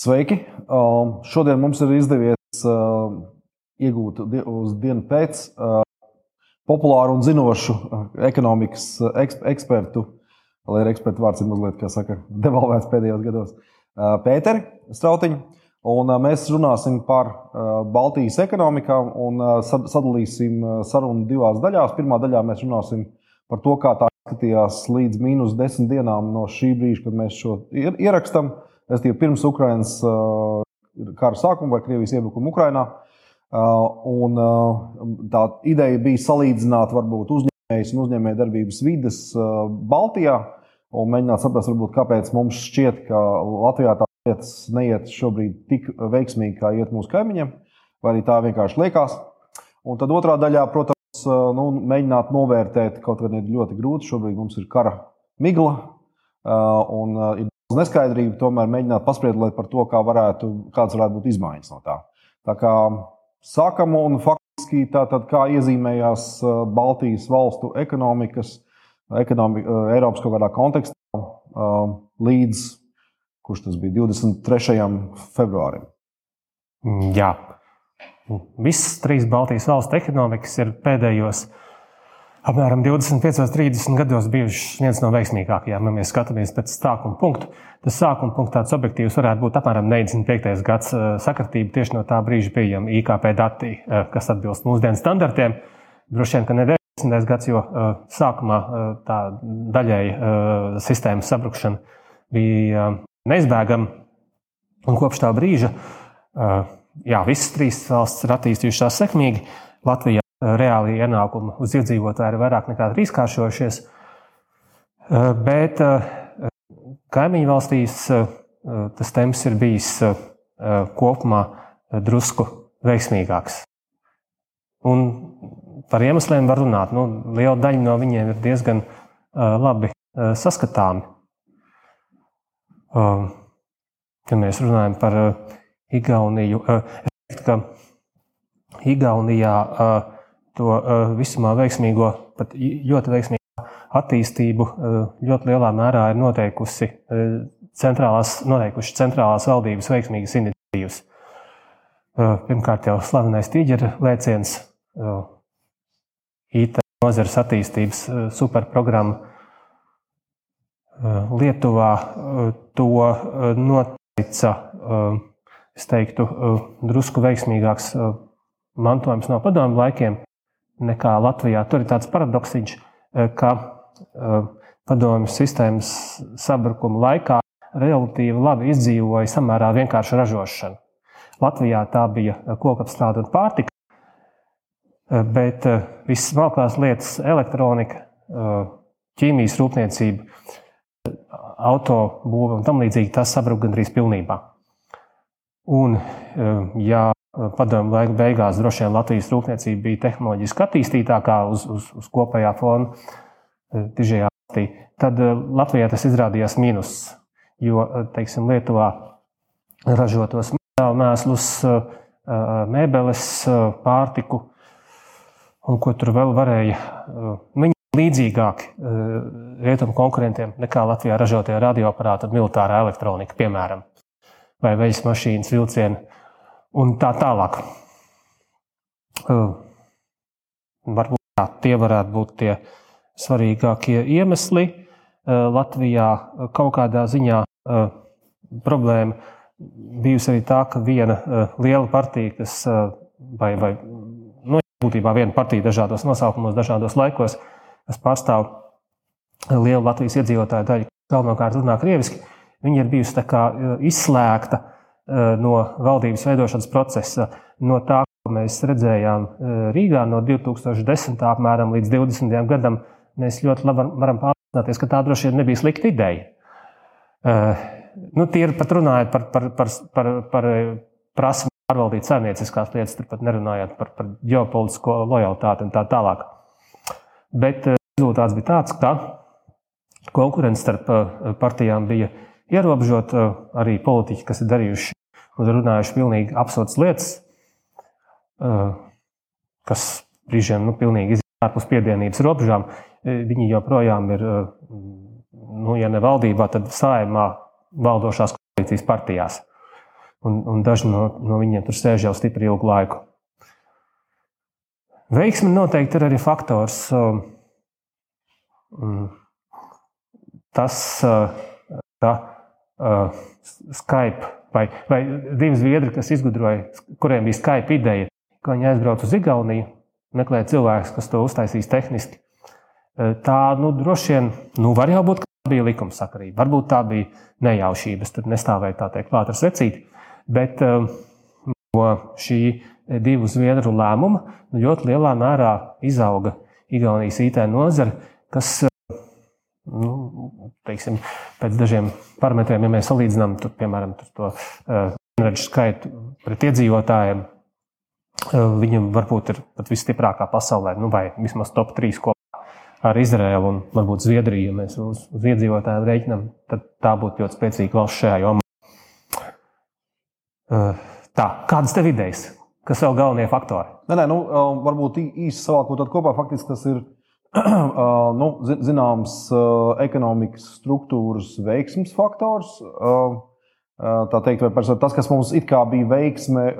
Sveiki! Šodien mums ir izdevies iegūt uz dienu pēc populāru un zinošu ekonomikas ekspertu, lai arī ekspertu vārds ir mazliet, kā saka, devalvēts pēdējos gados, Pēteri Strautiņu. Un mēs runāsim par Baltijas ekonomikām un sadalīsim sarunu divās daļās. Pirmā daļā mēs runāsim par to, kā tā izskatījās līdz mīnus desmit dienām no šī brīža, kad mēs šo ierakstām. Es tikai pirms Ukraiņas kara sākuma vai Krievijas iebrukuma Ukraiņā. Un tā ideja bija salīdzināt varbūt uzņēmējus un uzņēmējdarbības vidas Baltijā un mēģināt saprast, varbūt, kāpēc mums šķiet, ka Latvijā tā lietas neiet šobrīd tik veiksmīgi, kā iet mūsu kaimiņiem, vai arī tā vienkārši liekas. Un tad otrā daļā, protams, nu, mēģināt novērtēt, kaut gan ir ļoti grūti. Šobrīd mums ir kara migla un ir neskaidrību. Tomēr mēģināt paspriedēt par to, kā varētu, kādas varētu būt izmaiņas no tā. Tā kā sākam un faktiski tā tad kā iezīmējās Baltijas valstu ekonomikas, ekonomika, Eiropas kaut kādā kontekstā līdz kurš tas bija 23. februārim. Mm, jā, visas trīs Baltijas valstu ekonomikas ir pēdējos apmēram 25, 30 gados bijušas viens no veiksmīgākajām. Ja mēs skatāmies pēc sākuma punkta, tas sākuma punkts tāds objektīvs varētu būt apmēram 95. gads sakritība tieši no tā brīža pieejama IKP dati, kas atbilst mūsdienu standartiem. Droši vien, ka ne 90. gads, jo sākumā tā daļēji sistēmas sabrukšana bija neizbēgami. Un kopš tā brīža jā, visas trīs valstis ir attīstījušās sekmīgi. Latvijā reāli ienākumi uz iedzīvotāju ir vairāk nekā trīskāršojušies. Bet kaimiņu valstīs tas temps ir bijis kopumā drusku veiksmīgāks. Un par iemesliem var runāt. Nu, liela daļa no viņiem ir diezgan labi saskatāmi. Ja mēs runājam par Igauniju, es teiktu, ka Igaunijā to visumā veiksmīgo, pat ļoti veiksmīgo attīstību ļoti lielā mērā ir noteikusi centrālās, noteikuši centrālās valdības veiksmīgas iniciatīvas. Pirmkārt, jau slavenais tīģeru lēciens, IT nozares attīstības superprogramma Lietuvā to noteica, es teiktu, drusku veiksmīgāks mantojums no padomu laikiem nekā Latvijā. Tur ir tāds paradoksiņš, ka padomju sistēmas sabrukuma laikā relatīvi labi izdzīvoja samērā vienkārša ražošana. Latvijā tā bija kokapstrāde un pārtika, bet visas smalkās lietas, elektronika, ķīmijas rūpniecība, autobūve un tam līdzīgi, tas sabruka gandrīz pilnībā. Un, eh, ja padomu laika beigās droši vien Latvijas rūpniecība bija tehnoloģiski attīstītākā uz, uz, uz kopējā fona eh, dižajā valstī, tad eh, Latvijā tas izrādījās mīnus. Jo, teiksim, Lietuvā ražotos mēslus, mēbeles, pārtiku un ko tur vēl varēja. Viņi līdzīgāki eh, rietumu konkurentiem nekā Latvijā ražotie radioaparāti un militārā elektronika, piemēram, vai veļas mašīnas, vilcieni un tā tālāk. Varbūt tā, tie varētu būt tie svarīgākie iemesli. Latvijā kaut kādā ziņā problēma bijusi arī tā, ka viena liela partija, kas vai, vai nu, būtībā viena partija dažādos nosaukumos, dažādos laikos, kas pārstāv lielu Latvijas iedzīvotāju daļu, galvenokārt runā krieviski, viņa ir bijusi izslēgta no valdības veidošanas procesa, no tā, ko mēs redzējām e, Rīgā no 2010. apmēram līdz 20. gadam. Mēs ļoti labi varam pārliecināties, ka tā droši vien nebija slikta ideja. Nu, tie ir pat runājot par, par, par, par, par prasmu pārvaldīt saimnieciskās lietas, turpat nerunājot par, par ģeopolitisko lojalitāti un tā tālāk. Bet Rezultāts bija tāds, ka konkurence starp eh, partijām bija ierobežota. Eh, arī politiķi, kas ir darījuši runājuši pilnīgi absurdas lietas, kas brīžiem nu, pilnīgi izjūt ārpus piedienības robežām, viņi joprojām ir, nu, ja ne valdībā, tad saimā valdošās koalīcijas partijās. un, un daži no, no viņiem tur sēž jau stipri ilgu laiku. Veiksme noteikti ir arī faktors. Tas, ka Skype vai, vai divi zviedri, kas izgudroja, kuriem bija Skype ideja, ka viņi aizbrauc uz Igauniju, meklē cilvēkus, kas to uztaisīs tehniski. Tā nu, droši vien nu, var jau būt, ka tā bija likumsakarība. Varbūt tā bija nejaušība. Es tur nestāvēju tā teikt, klāt ar secīti. Bet no šī divu zviedru lēmuma nu, ļoti lielā mērā izauga Igaunijas IT nozare, kas nu, teiksim, pēc dažiem parametriem, ja mēs salīdzinām, tur, piemēram, tur to uh, skaitu pret iedzīvotājiem, uh, viņam varbūt ir pat visstiprākā pasaulē, nu, vai vismaz top 3 kopā ar Izraēlu un varbūt Zviedriju. Ja mēs uz, uz iedzīvotājiem rēķinām, tad tā būtu ļoti spēcīga valsts šajā jomā. Uh, tā, kādas tev idejas? Kas vēl galvenie faktori? Nē, nē, nu, varbūt īsi savākot kopā, faktiski tas ir nu, zināms ekonomikas struktūras veiksmes faktors. Tā teikt, vai tas, kas mums it kā bija veiksme,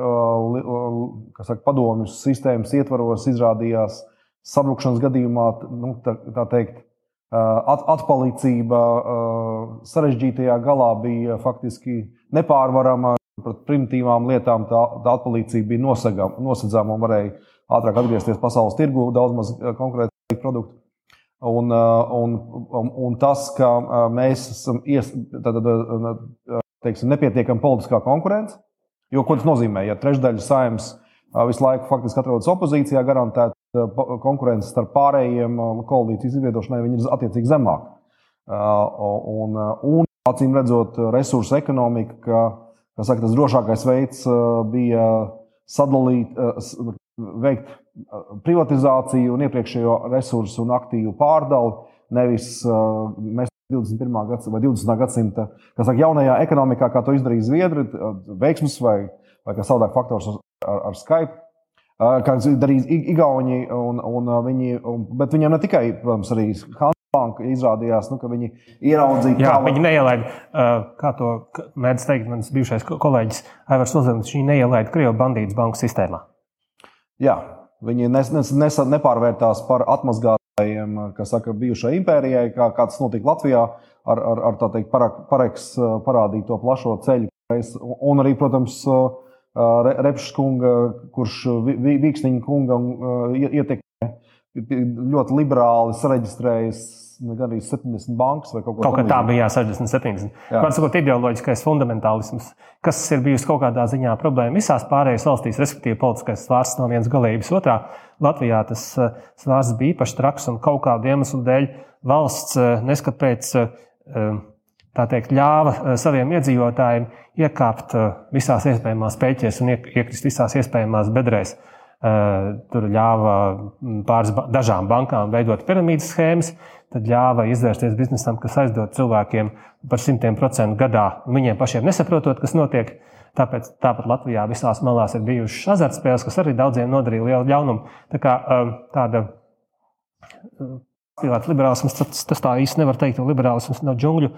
kas saka, padomju sistēmas ietvaros, izrādījās sabrukšanas gadījumā, nu, tā, tā teikt, at, atpalicība sarežģītajā galā bija faktiski nepārvarama. Pret primitīvām lietām tā, tā atpalīdzība bija nosedzama un varēja ātrāk atgriezties pasaules tirgu, daudz maz konkrēti produktu. Un, un, un, un tas, ka mēs esam ies, tad, teiksim, nepietiekami politiskā konkurence, jo ko tas nozīmē? Ja trešdaļa saimnes visu laiku faktiski atrodas opozīcijā, garantēta konkurence starp pārējiem koalīcijas izveidošanai, viņi ir attiecīgi zemāki. Un, un acīm redzot, resursu ekonomika, ka, ka saka, tas drošākais veids bija sadalīt, veikt privatizāciju un iepriekšējo resursu un aktīvu pārdali, nevis mēs 21. gadsimta vai 20. gadsimta saka, jaunajā ekonomikā, kā to izdarīja Zviedri, veiksmus vai, vai kā savādāk faktors ar, ar Skype. Kā darīja Igauni, un, un viņi, un, bet viņiem ne tikai, protams, arī Banka izrādījās, nu, ka viņi ieraudzīja, Jā, kā viņi neielaida, kā to mēdz teikt mans bijušais kolēģis Aivars Uzemnis, viņi neielaida Krievu bandītas banku sistēmā. Jā, Viņi nes, nes, nes, nepārvērtās par atmazgātājiem, kas saka, bijušai impērijai, kā, kā tas notika Latvijā, ar, ar, ar teikt, pareks parādīto plašo ceļu. Un arī, protams, Repšs kunga, kurš Vīksniņa kunga ietekmē ļoti liberāli sareģistrējis gan arī 70 bankas vai kaut ko tādu. Kaut kā tā bija, jā, 60, 70. Var sakot, ideoloģiskais fundamentālisms, kas ir bijusi kaut kādā ziņā problēma visās pārējās valstīs, respektīvi politiskais svārsts no vienas galības otrā. Latvijā tas eh, svārsts bija īpaši traks un kaut kādu iemeslu dēļ valsts eh, neskat pēc eh, tā teikt, ļāva saviem iedzīvotājiem iekāpt visās iespējamās pēķēs un iekrist visās iespējamās bedrēs. Tur ļāva pāris dažām bankām veidot piramīdas schēmas, tad ļāva izvērsties biznesam, kas aizdod cilvēkiem par simtiem procentu gadā, viņiem pašiem nesaprotot, kas notiek. Tāpēc tāpat Latvijā visās malās ir bijušas azartspēles, kas arī daudziem nodarīja lielu ļaunumu. Tā kā um, tāda pilsētas uh, liberālisms, tas, tas tā īsti nevar teikt, ka liberālisms nav džungļu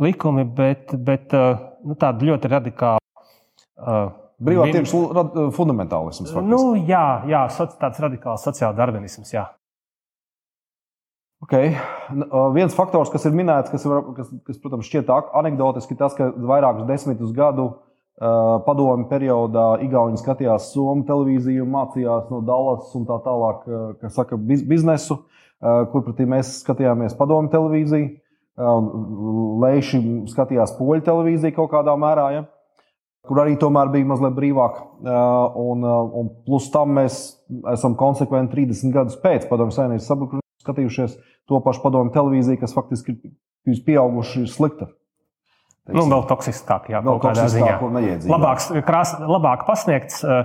likumi, bet, bet uh, nu, tāda ļoti radikāla. Uh, Brīvā tirgus fundamentālisms. Faktiski. Nu, jā, jā, tāds radikāls sociāls darvinisms. Jā. Okay. Viens faktors, kas ir minēts, kas, var, kas, kas protams, šķiet anekdotiski, ir tas, ka vairākus desmitus gadu uh, padomu periodā Igauni skatījās Somiju televīziju, mācījās no Dallas un tā tālāk, uh, kas saka, biz, biznesu, uh, kur pretī mēs skatījāmies padomu televīziju. Leiši skatījās poļu televīziju kaut kādā mērā, ja? kur arī tomēr bija mazliet brīvāk. Un, un plus tam mēs esam konsekventi 30 gadus pēc padomu savienības sabrukuma skatījušies to pašu padomu televīziju, kas faktiski ir pieauguši slikta. Nu, vēl toksiskāk, jā, kaut kādā ziņā. Labāks, krās, labāk pasniegts uh,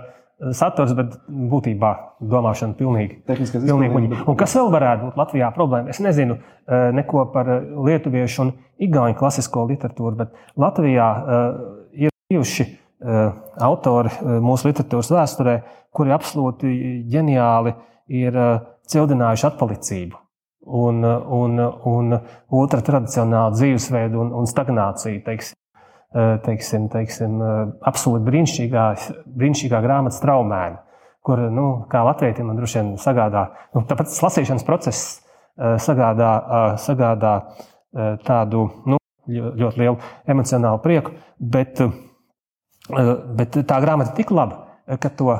saturs, bet būtībā domāšana pilnīgi. pilnīgi muļi. Un kas vēl varētu būt Latvijā problēma? Es nezinu uh, neko par lietuviešu un igauņu klasisko literatūru, bet Latvijā uh, ir bijuši uh, autori uh, mūsu literatūras vēsturē, kuri absolūti ģeniāli ir uh, cildinājuši atpalicību. Un, un, un otra tradicionāla dzīvesveida un, un stagnācija. Teiksim. teiksim, teiksim, absolūti brīnišķīgā, brīnišķīgā grāmata Straumēna, kur, nu, kā latvietim, man droši vien sagādā, nu, tāpat lasīšanas process sagādā, sagādā tādu nu, ļoti lielu emocionālu prieku, bet, bet tā grāmata ir tik laba, ka to,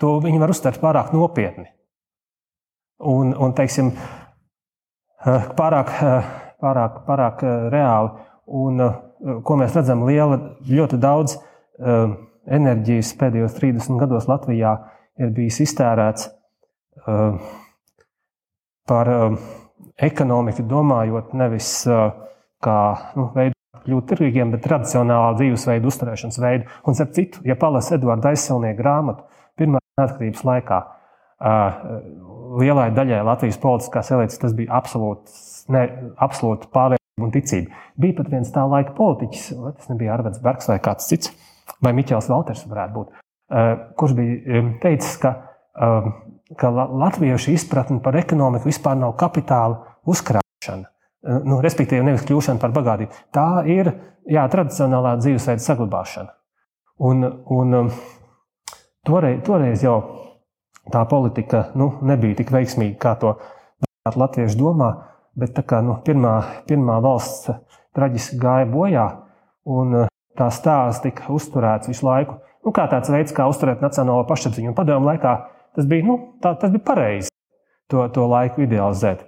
to viņi var uztvert pārāk nopietni. Un, un teiksim, pārāk, pārāk, pārāk reāli. Un, ko mēs redzam, liela, ļoti daudz enerģijas pēdējos 30 gados Latvijā ir bijis iztērēts par ekonomiku, domājot nevis kā nu, veidu kļūt tirgiem, bet tradicionālā dzīvesveida uzturēšanas veidu. Un, starp citu, ja palasa Edvards aizsilnieku grāmatu, pirmā neatkarības laikā, lielai daļai Latvijas politiskās elites tas bija absolūti pārliecība un ticība. Bija pat viens tā laika politiķis, vai tas nebija Arvids Bergs vai kāds cits, vai Miķels Valters varētu būt, kurš bija teicis, ka, ka latviešu izpratne par ekonomiku vispār nav kapitāla uzkrāšana nu, respektīvi, nevis kļūšana par bagātību. Tā ir jā, tradicionālā dzīvesveida saglabāšana. Un, un toreiz, toreiz jau tā politika nu, nebija tik veiksmīga, kā to latvieši domā. Bet kā nu, pirmā, pirmā valsts traģiski gāja bojā, un uh, tā stāsts tika uzturēts visu laiku, nu, kā tāds veids, kā uzturēt nacionālo pašapziņu. Padomu laikā tas bija, nu, tā, tas bija pareizi to, to laiku idealizēt.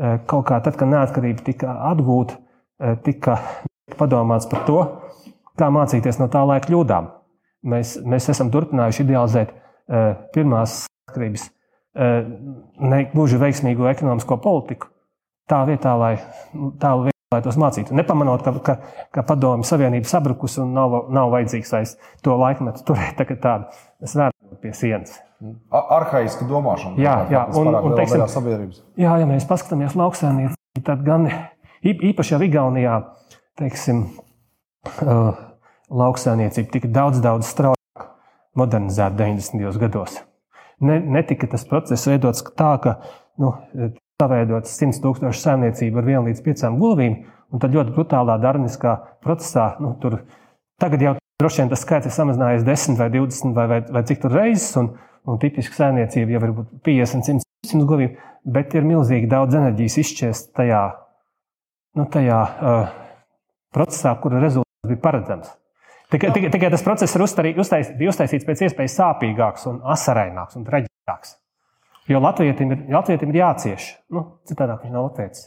Eh, kaut kā tad, kad neatkarība tika atgūta, eh, tika padomāts par to, kā mācīties no tā laika kļūdām. Mēs, mēs esam turpinājuši idealizēt eh, pirmās neatkarības ne gluži veiksmīgo ekonomisko politiku, tā vietā, lai, tā vietā, lai tos mācītu. Nepamanot, ka, ka, ka padomju savienība sabrukusi un nav, nav vajadzīgs vairs to laikmetu turēt tādu svērtu pie sienas. Arhaiska domāšana. Jā, jā. Un, un, teiksim, jā, ja mēs paskatāmies lauksēmniecību, tad gan īpaši jau Igaunijā, teiksim, uh, lauksēmniecība tika daudz, daudz straujāk modernizēta 90. gados. Ne, netika tas process veidots tā, ka nu, savaidots 100 tūkstošu saimniecību ar 1 līdz 5 gulvīm, un tad ļoti brutālā darniskā procesā, nu, tur tagad jau droši vien tas skaits ir samazinājies 10 vai 20 vai, vai, vai cik tur reizes, un, un tipiski saimniecība jau ir 50, 100, 100 govīm, bet ir milzīgi daudz enerģijas izšķiest tajā, nu, tajā uh, procesā, kura rezultāts bija paredzams. Tikai, tikai, tikai tas process ir uztarī, uztais, uztaisīts pēc iespējas sāpīgāks, un asaraināks un traģiskāks. Jo Latvijam ir, Latvijam ir jācieš. Nu, citādi viņš nav latviečs.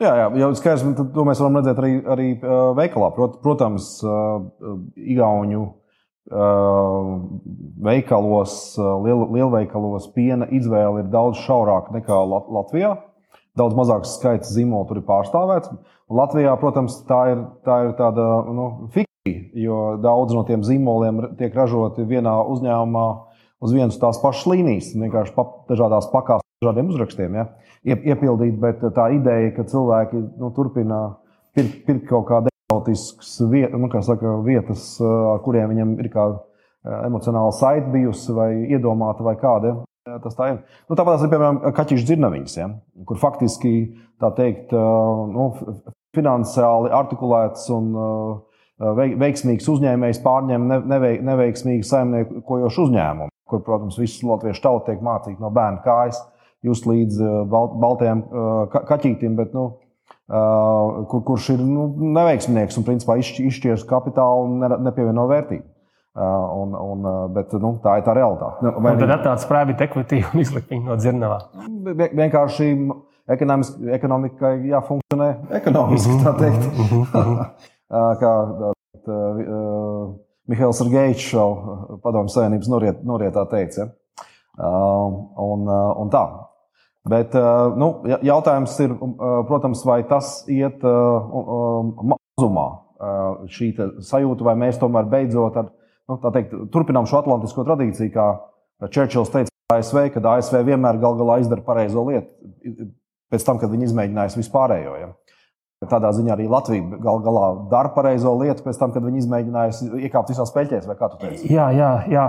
Jā, jā, jau skaidrs, to mēs varam redzēt arī, arī veikalā. Prot, protams, Igauniju veikalos, liel, lielveikalos piena izvēle ir daudz šaurāka nekā Latvijā. Daudz mazāks skaits zīmolu tur ir pārstāvēts. Latvijā, protams, tā ir, tā ir tāda nu, fikcija, jo daudz no tiem zīmoliem tiek ražoti vienā uzņēmumā uz vienas tās pašas līnijas, vienkārši pa, dažādās pakās, dažādiem uzrakstiem ja, iepildīt. Bet tā ideja, ka cilvēki nu, turpina pirkt, pirkt kaut kādu eksotiskas viet, nu, saka, vietas, ar kuriem viņam ir kāda emocionāla saite bijusi, vai iedomāta, vai kāda. Tas tā ir. Nu, tāpat arī, piemēram, kaķīšu dzirnaviņas, ja, kur faktiski tā teikt, nu, finansiāli artikulēts un veiksmīgs uzņēmējs pārņem neveiksmīgu saimniekojošu uzņēmumu, kur, protams, visas latviešu tauta tiek mācīta no bērna kājas, just līdz baltajam kaķītim. Bet, nu, kur, kurš ir nu, neveiksminieks un principā izšķirs kapitālu un nepievieno vērtību. Un, un, bet nu, tā ir tā realitāte. Nu, vai tad atnāca private equity un izlikt viņu no dzirnavā? Vienkārši ekonomikai jāfunkcionē ekonomiski, tā teikt. Kā uh, Mihails Sergejs padomju savienības noriet, norietā teica. Ja? Uh, un, uh, un tā. Bet nu, jautājums ir, protams, vai tas iet mazumā, šī sajūta, vai mēs tomēr beidzot ar, nu, teikt, turpinām šo atlantisko tradīciju, kā Čērčils teica ASV, kad ASV vienmēr gal galā izdara pareizo lietu, pēc tam, kad viņi izmēģinājis vispārējo. Ja. Tādā ziņā arī Latvija gal galā dara pareizo lietu pēc tam, kad viņi izmēģinājusi iekāpt visās peļķēs, vai kā tu teici? Jā, jā, jā.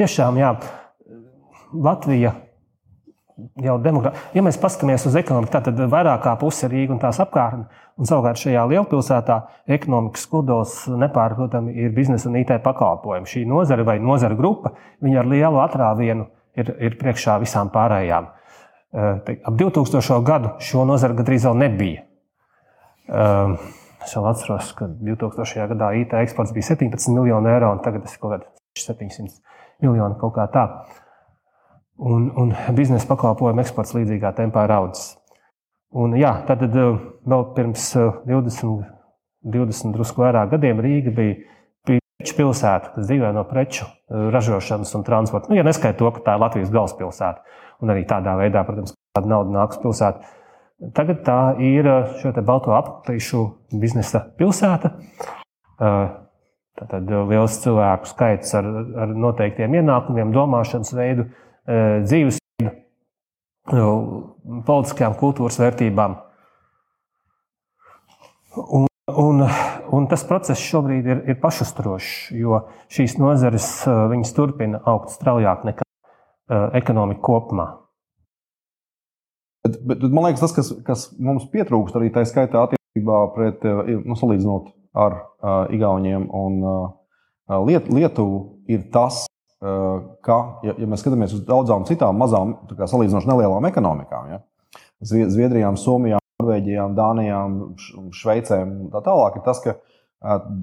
tiešām, jā. Latvija jau demokrātija. Ja mēs paskatāmies uz ekonomiku, tad vairāk kā puse ir Rīga un tās apkārtne. Un savukārt šajā lielpilsētā ekonomikas kodols nepārprotami ir biznesa un IT pakalpojumi. Šī nozara vai nozara grupa, ar lielu atrāvienu ir, ir priekšā visām pārējām. Ap 2000. gadu šo nozari gandrīz vēl nebija. Es vēl atceros, ka 2000. gadā IT eksports bija 17 miljoni eiro, un tagad tas ir kaut kāds 700 miljoni kaut kā tā un, un biznesa pakalpojumu eksports līdzīgā tempā ir audzis. Un, jā, tad, eh, vēl pirms 20, eh, 20 drusku vairāk gadiem Rīga bija preču pilsēta, kas dzīvoja no preču eh, ražošanas un transporta. Nu, ja neskaidro to, ka tā ir Latvijas galvaspilsēta, un arī tādā veidā, protams, kāda nauda nāks pilsētā. Tagad tā ir šo balto apatīšu biznesa pilsēta. Tad liels cilvēku skaits ar, ar noteiktiem ienākumiem, domāšanas veidu, Eh, dzīvesveidu, politiskajām kultūras vērtībām. Un, un, un tas process šobrīd ir, ir pašusturošs, jo šīs nozares eh, turpina augt straujāk nekā eh, ekonomika kopumā. Bet, bet, man liekas, tas, kas, kas mums pietrūkst arī tā skaitā attiecībā pret, nu, salīdzinot ar uh, Igauniem un uh, Liet, Lietuvu, ir tas, ka, ja, ja mēs skatāmies uz daudzām citām mazām, salīdzinoši nelielām ekonomikām, ja, Zviedrijām, Somijām, Norvēģijām, Dānijām, Šveicēm un tā tālāk, ir tas, ka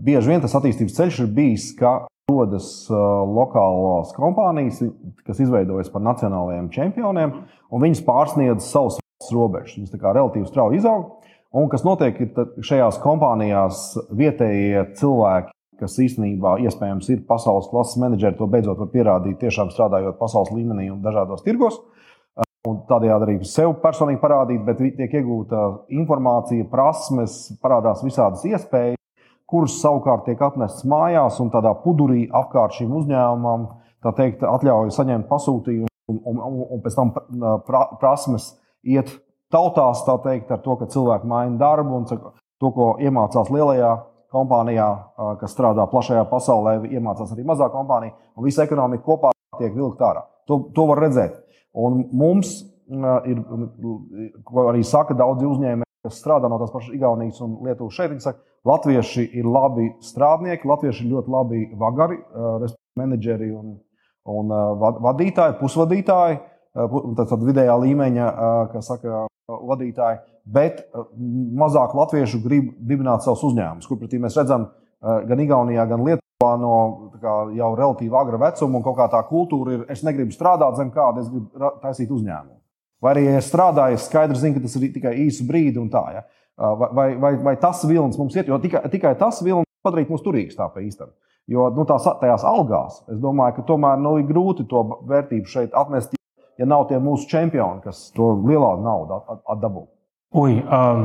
bieži vien tas attīstības ceļš ir bijis, ka rodas lokālās kompānijas, kas izveidojas par nacionālajiem čempioniem, un viņas pārsniedz savus robežas. Viņas relatīvi strauji izaug. Un kas notiek, ir šajās kompānijās vietējie cilvēki kas īstenībā iespējams ir pasaules klases menedžeri, to beidzot var pierādīt tiešām strādājot pasaules līmenī un dažādos tirgos. Un tādējādi arī sev personīgi parādīt, bet tiek iegūta informācija, prasmes, parādās visādas iespējas, kuras savukārt tiek atnestas mājās un tādā pudurī apkārt šim uzņēmumam, tā teikt, atļauj saņemt pasūtījumu un, un, un pēc tam pra, prasmes iet tautās, tā teikt, ar to, ka cilvēki maina darbu un to, ko iemācās lielajā kompānijā, kas strādā plašajā pasaulē, iemācās arī mazā kompānija, un visa ekonomika kopā tiek vilkta ārā. To, to var redzēt. Un mums ir, ko arī saka daudzi uzņēmēji, kas strādā no tās pašas Igaunijas un Lietuvas šeit, viņi saka, latvieši ir labi strādnieki, latvieši ir ļoti labi vagari, menedžeri un, un vadītāji, pusvadītāji, tad vidējā līmeņa, kā saka, vadītāji bet eh, mazāk latviešu grib dibināt savus uzņēmumus, kur pretī mēs redzam eh, gan Igaunijā, gan Lietuvā no kā, jau relatīvi agra vecuma, un kaut kā tā kultūra ir, es negribu strādāt zem kāda, es gribu taisīt uzņēmumu. Vai arī, ja es skaidri zinu, ka tas ir tikai īsu brīdi un tā. Ja? Eh, vai, vai, vai tas vilnis mums iet, jo tikai, tikai tas vilnis padarīt mūs turīgus tā pa īstam. Jo nu, tās, tajās algās, es domāju, ka tomēr nu, ir grūti to vērtību šeit atnest, ja nav tie mūsu čempioni, kas to lielāku naudu atdabū. Ui, um,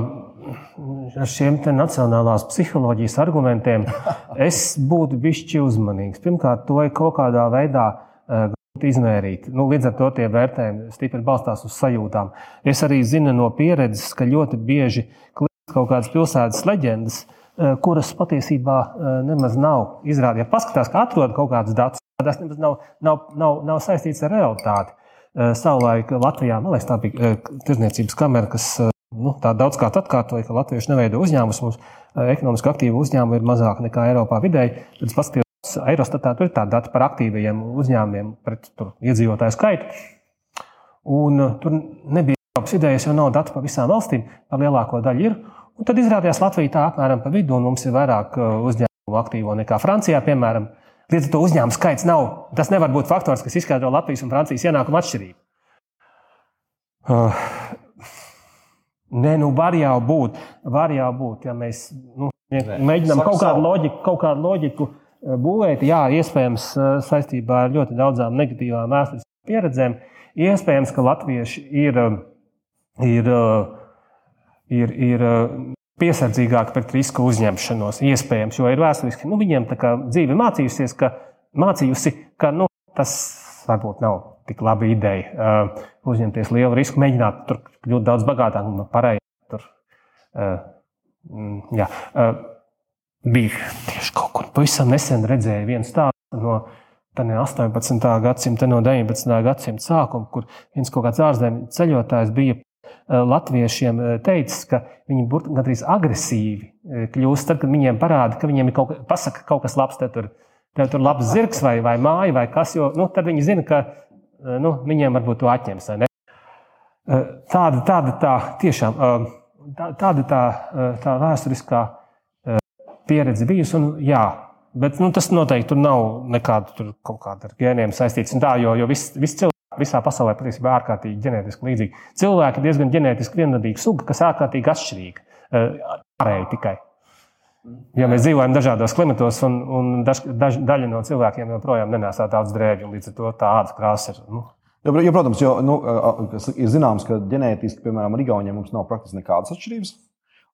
ar šiem nacionālās psiholoģijas argumentiem es būtu bijis uzmanīgs. Pirmkārt, to ir kaut kādā veidā uh, izmērīt. Nu, līdz ar to tie vērtējumi stipri balstās uz sajūtām. Es arī zinu no pieredzes, ka ļoti bieži klīst kaut kādas pilsētas leģendas, uh, kuras patiesībā uh, nemaz nav izrādītas. Ja paskatās, ka atrod kaut kādus datus, tas nemaz nav, nav, nav, nav saistīts ar realitāti. Uh, savulaik Latvijā, man liekas, tā bija tirzniecības kamera, kas Nu, tā daudzkārt atkārtoja, ka latvieši neveido uzņēmumus. Eh, ekonomiski aktīvu uzņēmumu ir mazāk nekā Eiropā vidēji. Tad paskatījos, Eirostatā tur ir tāda data par aktīvajiem uzņēmumiem pret tur, iedzīvotāju skaitu. Un, uh, tur nebija Eiropas idejas, jo nav datu par visām valstīm, par lielāko daļu ir. Un tad izrādījās Latvija tā apmēram pa vidu, un mums ir vairāk uh, uzņēmumu aktīvo nekā Francijā, piemēram. Līdz ar to uzņēmumu skaits nav. Tas nevar būt faktors, kas izskaidro Latvijas un Francijas ienākumu atšķirību. Uh, Nē, nu var jau būt, var jau būt, ja mēs nu, mēģinām kaut kādu loģiku, kaut kādu loģiku eh, būvēt. Jā, iespējams, saistībā ar ļoti daudzām negatīvām vēsturiskām pieredzēm, iespējams, ka latvieši ir, ir, ir, ir piesardzīgāki pret risku uzņemšanos. Iespējams, jo ir vēsturiski, nu, viņiem dzīve mācījusies, ka, mācījusi, ka nu, tas varbūt nav tik laba ideja uzņemties lielu risku, mēģināt tur kļūt daudz bagātāk un pareizi. Tur, uh, jā, bija tieši kaut kur pavisam nesen redzēju vienu stāstu no ne 18. gadsimta, no 19. gadsimta sākuma, kur viens kaut kāds ārzemju ceļotājs bija latviešiem teicis, ka viņi gandrīz agresīvi kļūst, tad, kad viņiem parāda, ka viņiem ir kaut, pasaka, kaut kas labs, tad tur, tad tur labs zirgs vai, vai māja vai kas, jo nu, tad viņi zina, ka nu, viņiem varbūt to atņems. Tāda, tāda tā, tiešām, tāda tā, tā vēsturiskā pieredze bijusi. Un, jā, bet nu, tas noteikti nav nekāda kaut kāda ar gēniem saistīts. Tā, jo jo viss vis cilvēki visā pasaulē patiesībā ārkārtīgi ģenētiski līdzīgi. Cilvēki ir diezgan ģenētiski viendabīga suga, kas ārkārtīgi atšķirīga. Ārēji tikai. Ja mēs dzīvojam dažādos klimatos, un, un daž, daž, daļa no cilvēkiem joprojām nesā daudz drēbju, līdz ar to tā ādas krāsa ir. Nu. Jo, jo, protams, jo, nu, ir zināms, ka ģenētiski, piemēram, ar Igauniem mums nav praktiski nekādas atšķirības.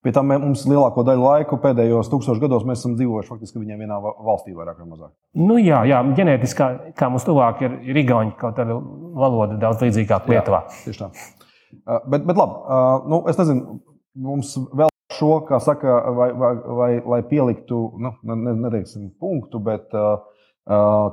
Pie tam mums lielāko daļu laika pēdējos tūkstošos gados mēs esam dzīvojuši faktiski viņiem vienā valstī, vairāk vai mazāk. Nu, jā, jā ģenētiski, kā mums tuvāk ir, ir igauni, kaut kāda valoda daudz līdzīgāka Lietuvā. Jā, tieši tā. Uh, bet, bet labi, uh, nu, es nezinu, mums vēl šo, kā saka, vai, vai, vai lai pieliktu, nu, neteiksim, punktu, bet uh,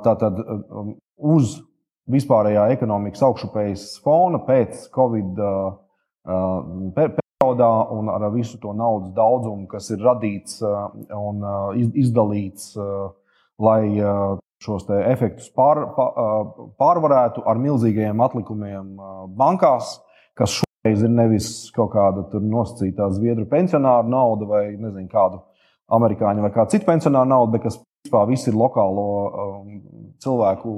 tā tad um, uz vispārējā ekonomikas augšupējas fona pēc Covid-19 naudā un ar visu to naudas daudzumu, kas ir radīts eh, un eh, izdalīts, eh, lai šos efektus pār, pārvarētu ar milzīgiem atlikumiem bankās, kas šoreiz ir nevis kaut kāda nosacītā zviedru pensionāra nauda vai nezinu kādu amerikāņu vai kādu citu pensionāru naudu, bet kas principā viss ir lokālo cilvēku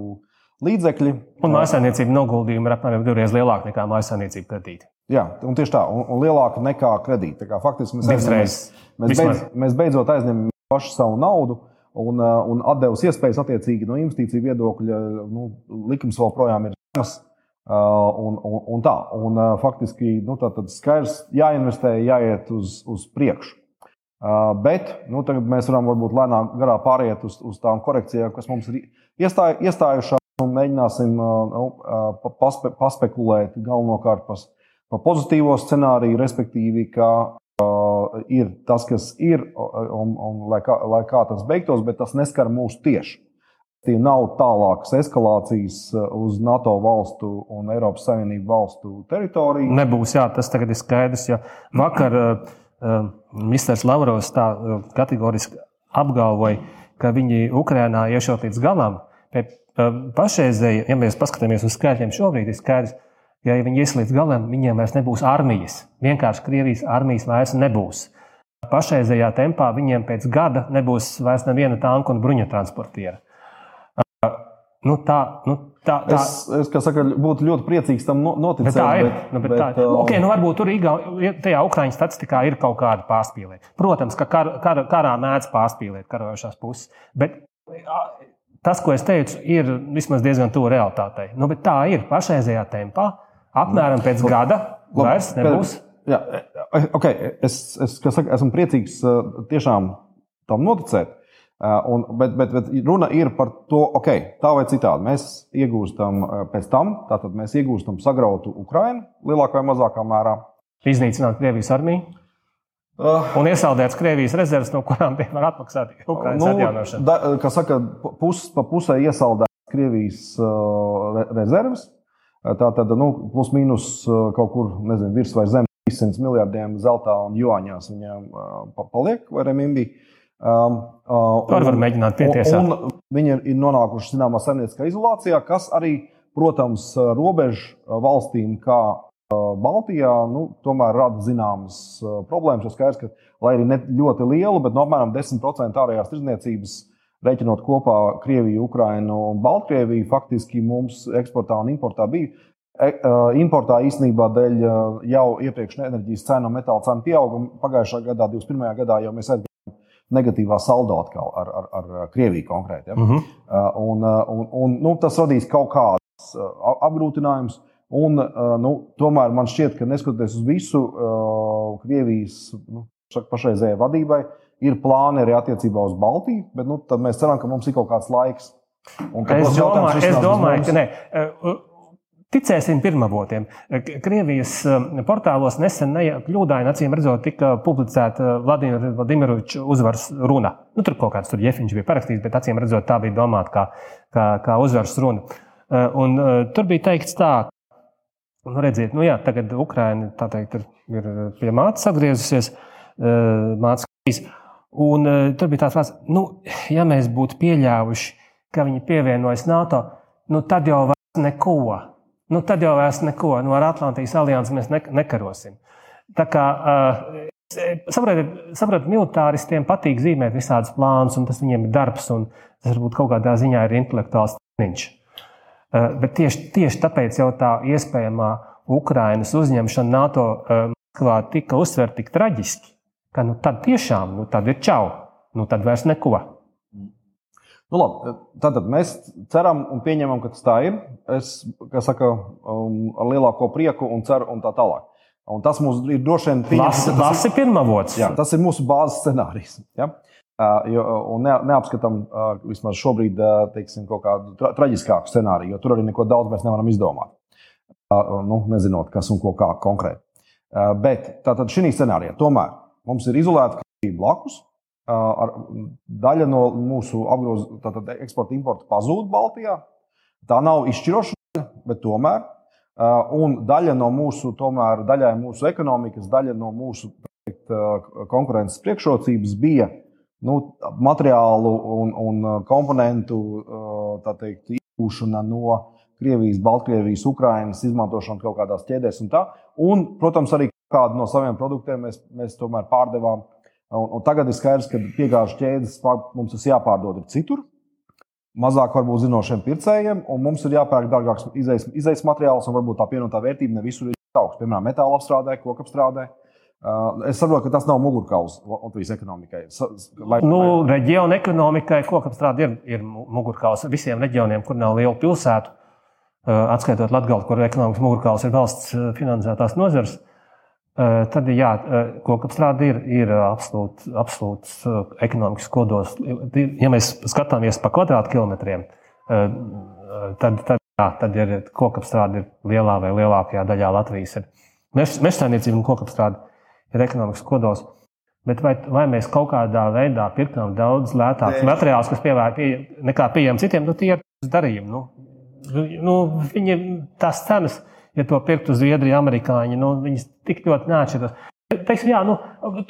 līdzekļi. Un mājsaimniecība noguldījumi ir apmēram divreiz lielāki nekā mājsaimniecība kredīti. Jā, un tieši tā, un, un lielāka nekā kredīti. Kā, faktiski mēs, aizņemies, mēs, beidz, mēs beidzot aizņemam pašu savu naudu. Un, uh, un atdevis iespējas attiecīgi no investīciju viedokļa, nu, likums vēl projām ir zemes. Uh, un, un, un tā, un uh, faktiski nu, tā tad skaidrs, jāinvestē, jāiet uz, uz priekšu. Bet nu, tagad mēs varam varbūt lēnām garā pāriet uz, uz tām korekcijām, kas mums ir iestāj, iestājušās, un mēģināsim nu, paspe, paspekulēt galvenokārt par pa pozitīvo scenāriju, respektīvi, ka uh, ir tas, kas ir, un, un lai, kā, lai kā tas beigtos, bet tas neskar mūs tieši. Tie nav tālākas eskalācijas uz NATO valstu un Eiropas Savienību valstu teritoriju. Nebūs, jā, tas tagad ir skaidrs. Ja vakar uh, uh, Mr. Lavrovs tā uh, kategoriski apgalvoja, ka viņi Ukrainā iešot līdz galam. Bet uh, pašreizēji, ja mēs paskatāmies uz skaitļiem šobrīd, ir skaidrs, ka Ja viņi ies līdz galam, viņiem vairs nebūs armijas. Vienkārši Krievijas armijas vairs nebūs. Pašreizējā tempā viņiem pēc gada nebūs vairs neviena tanka un bruņa transportiera. Nu, tā, nu, tā, tā. Es, es saku, būtu ļoti priecīgs tam noticēt. Bet tā ir. Bet, nu, bet bet, tā ir. Um... Okay, nu, varbūt tur Igau, tajā Ukrāņu statistikā ir kaut kāda pārspīlēšana. Protams, ka kar, kar, karā mēdz pārspīlēt karojošās puses. Bet tas, ko es teicu, ir vismaz diezgan tuvu realitātei. Nu, tā ir pašreizējā tempā. Apmēram pēc gada vairs nebūs. Jā, okay. es, es saku, esmu priecīgs tiešām tam noticēt. Un, bet, bet, bet runa ir par to, ok, tā vai citādi. Mēs iegūstam pēc tam, tātad mēs iegūstam sagrautu Ukrainu lielākā vai mazākā mērā. Iznīcināt Krievijas armiju. Uh, un iesaldēts Krievijas rezerves, no kurām tie var atmaksāt Ukraiņas nu, atjaunošanu. Da, kā saka, pus, pa pusē iesaldēts Krievijas uh, rezerves. Tā tad nu, plus mīnus kaut kur nezinu, virs vai zem 300 miljardiem zeltā un juāņās viņiem paliek vai remimbi. Um, uh, Tur var mēģināt pietiesāt. Viņi ir nonākuši zināmā saimnieciskā izolācijā, kas arī, protams, robežu valstīm, kā Baltijā, nu, tomēr rada zināmas problēmas. Ir skaidrs, ka, lai arī ne ļoti liela, bet no apmēram 10% ārējās tirdzniecības Reiķinot kopā Krieviju, Ukrainu un Baltkrieviju, faktiski mums eksportā un importā bija. E, importā īstenībā dēļ jau iepriekš enerģijas cenu un metāla cenu pieauguma pagājušā gadā, 21. gadā, jau mēs aizgājām negatīvā saldo atkal ar, ar, ar Krieviju konkrēti. Ja? Uh mhm. -huh. un, un, un, nu, tas radīs kaut kādus apgrūtinājumus. Un, nu, tomēr man šķiet, ka neskatoties uz visu Krievijas nu, pašreizējai vadībai, uh, Ir plāni arī attiecībā uz Baltiju, bet nu, mēs ceram, ka mums ir kaut kāds laiks. Un, ka es domāju, es domāju ka nē. Ticēsim pirmavotiem. Krievijas portālos nesen kļūdaini, acīm redzot, tika publicēta Vladimira Vladimiroviča uzvaras runa. Nu, tur kaut kāds tur jefiņš bija parakstījis, bet acīm redzot, tā bija domāta kā, kā, kā uzvaras runa. Un, tur bija teikts tā, nu, redziet, nu jā, tagad Ukraina teikt, ir, ir pie mātes atgriezusies, mācīs. Un tur bija tāds vārds, nu, ja mēs būtu pieļāvuši, ka viņi pievienojas NATO, nu, tad jau vairs neko nu, tad jau vairs neko no ar Atlantijas alianses mēs ne, nekarosim. Tā kā uh, saprotiet, saprotiet, militāristiem patīk zīmēt visādus plānus, un tas viņiem ir darbs, un tas varbūt kaut kādā ziņā ir intelektuāls treniņš. Uh, bet tieši, tieši tāpēc jau tā iespējamā Ukrainas uzņemšana NATO Maskavā uh, tika uzsverta tik traģiski, ka nu, tad tiešām nu, tad ir čau, nu, tad vairs neko. Nu, labi, tātad mēs ceram un pieņemam, ka tas tā ir. Es saku, um, ar lielāko prieku un ceru, un tā tālāk. Un tas mums ir droši vien pieņemts. Tas, ir pirmavots. Jā, tas ir mūsu bāzes scenārijs. Ja? Uh, jo, un ne, neapskatām uh, vismaz šobrīd teiksim, kaut kādu tra traģiskāku scenāriju, jo tur arī neko daudz mēs nevaram izdomāt. Nu, nezinot, kas un ko kā konkrēti. Bet tātad šī scenārijā tomēr mums ir izolēta blakus, ar, daļa no mūsu apgroz, eksporta importa pazūd Baltijā. Tā nav izšķiroša daļa, bet tomēr. Un daļa no mūsu, tomēr, daļai mūsu ekonomikas, daļa no mūsu teikt, konkurences priekšrocības bija nu, materiālu un, un komponentu teikt, iegūšana no Krievijas, Baltkrievijas, Ukrainas, izmantošana kaut kādās ķēdēs un tā. Un, protams, arī kādu no saviem produktiem mēs, mēs tomēr pārdevām Un, un tagad ir skaidrs, ka piegāžu ķēdes mums tas jāpārdod citur. Mazāk varbūt zinošiem pircējiem, un mums ir jāpērk dārgāks izējas materiāls, un varbūt tā pievienotā vērtība ne visur ir augsta. Piemēram, metāla apstrādē, koku apstrādē. Uh, es saprotu, ka tas nav mugurkauls Latvijas ekonomikai. Vai, nu. Reģiona ekonomikai kokapstrāde ir, ir mugurkauls visiem reģioniem, kur nav liela pilsētu. Uh, atskaitot Latviju, kur ekonomikas mugurkauls ir valsts finansētās nozares. Uh, Tad, jā, kokapstrāde ir, ir absolūts, absolūts ekonomikas kodols. Ja mēs skatāmies pa kvadrātkilometriem, tad, tad, jā, tad ir kokapstrāde ir lielā vai lielākajā daļā Latvijas. Mežsaimniecība un kokapstrāde ir ekonomikas kodols. Bet vai, vai mēs kaut kādā veidā pirkām daudz lētākus materiālus, kas pievērt pie, nekā pieejami citiem, nu, tie ir darījumi. Nu, nu, viņi, tās cenas ir ja to pirktu Zviedrija, amerikāņi, nu, viņas tik ļoti neatšķiras. Teiksim, jā, nu,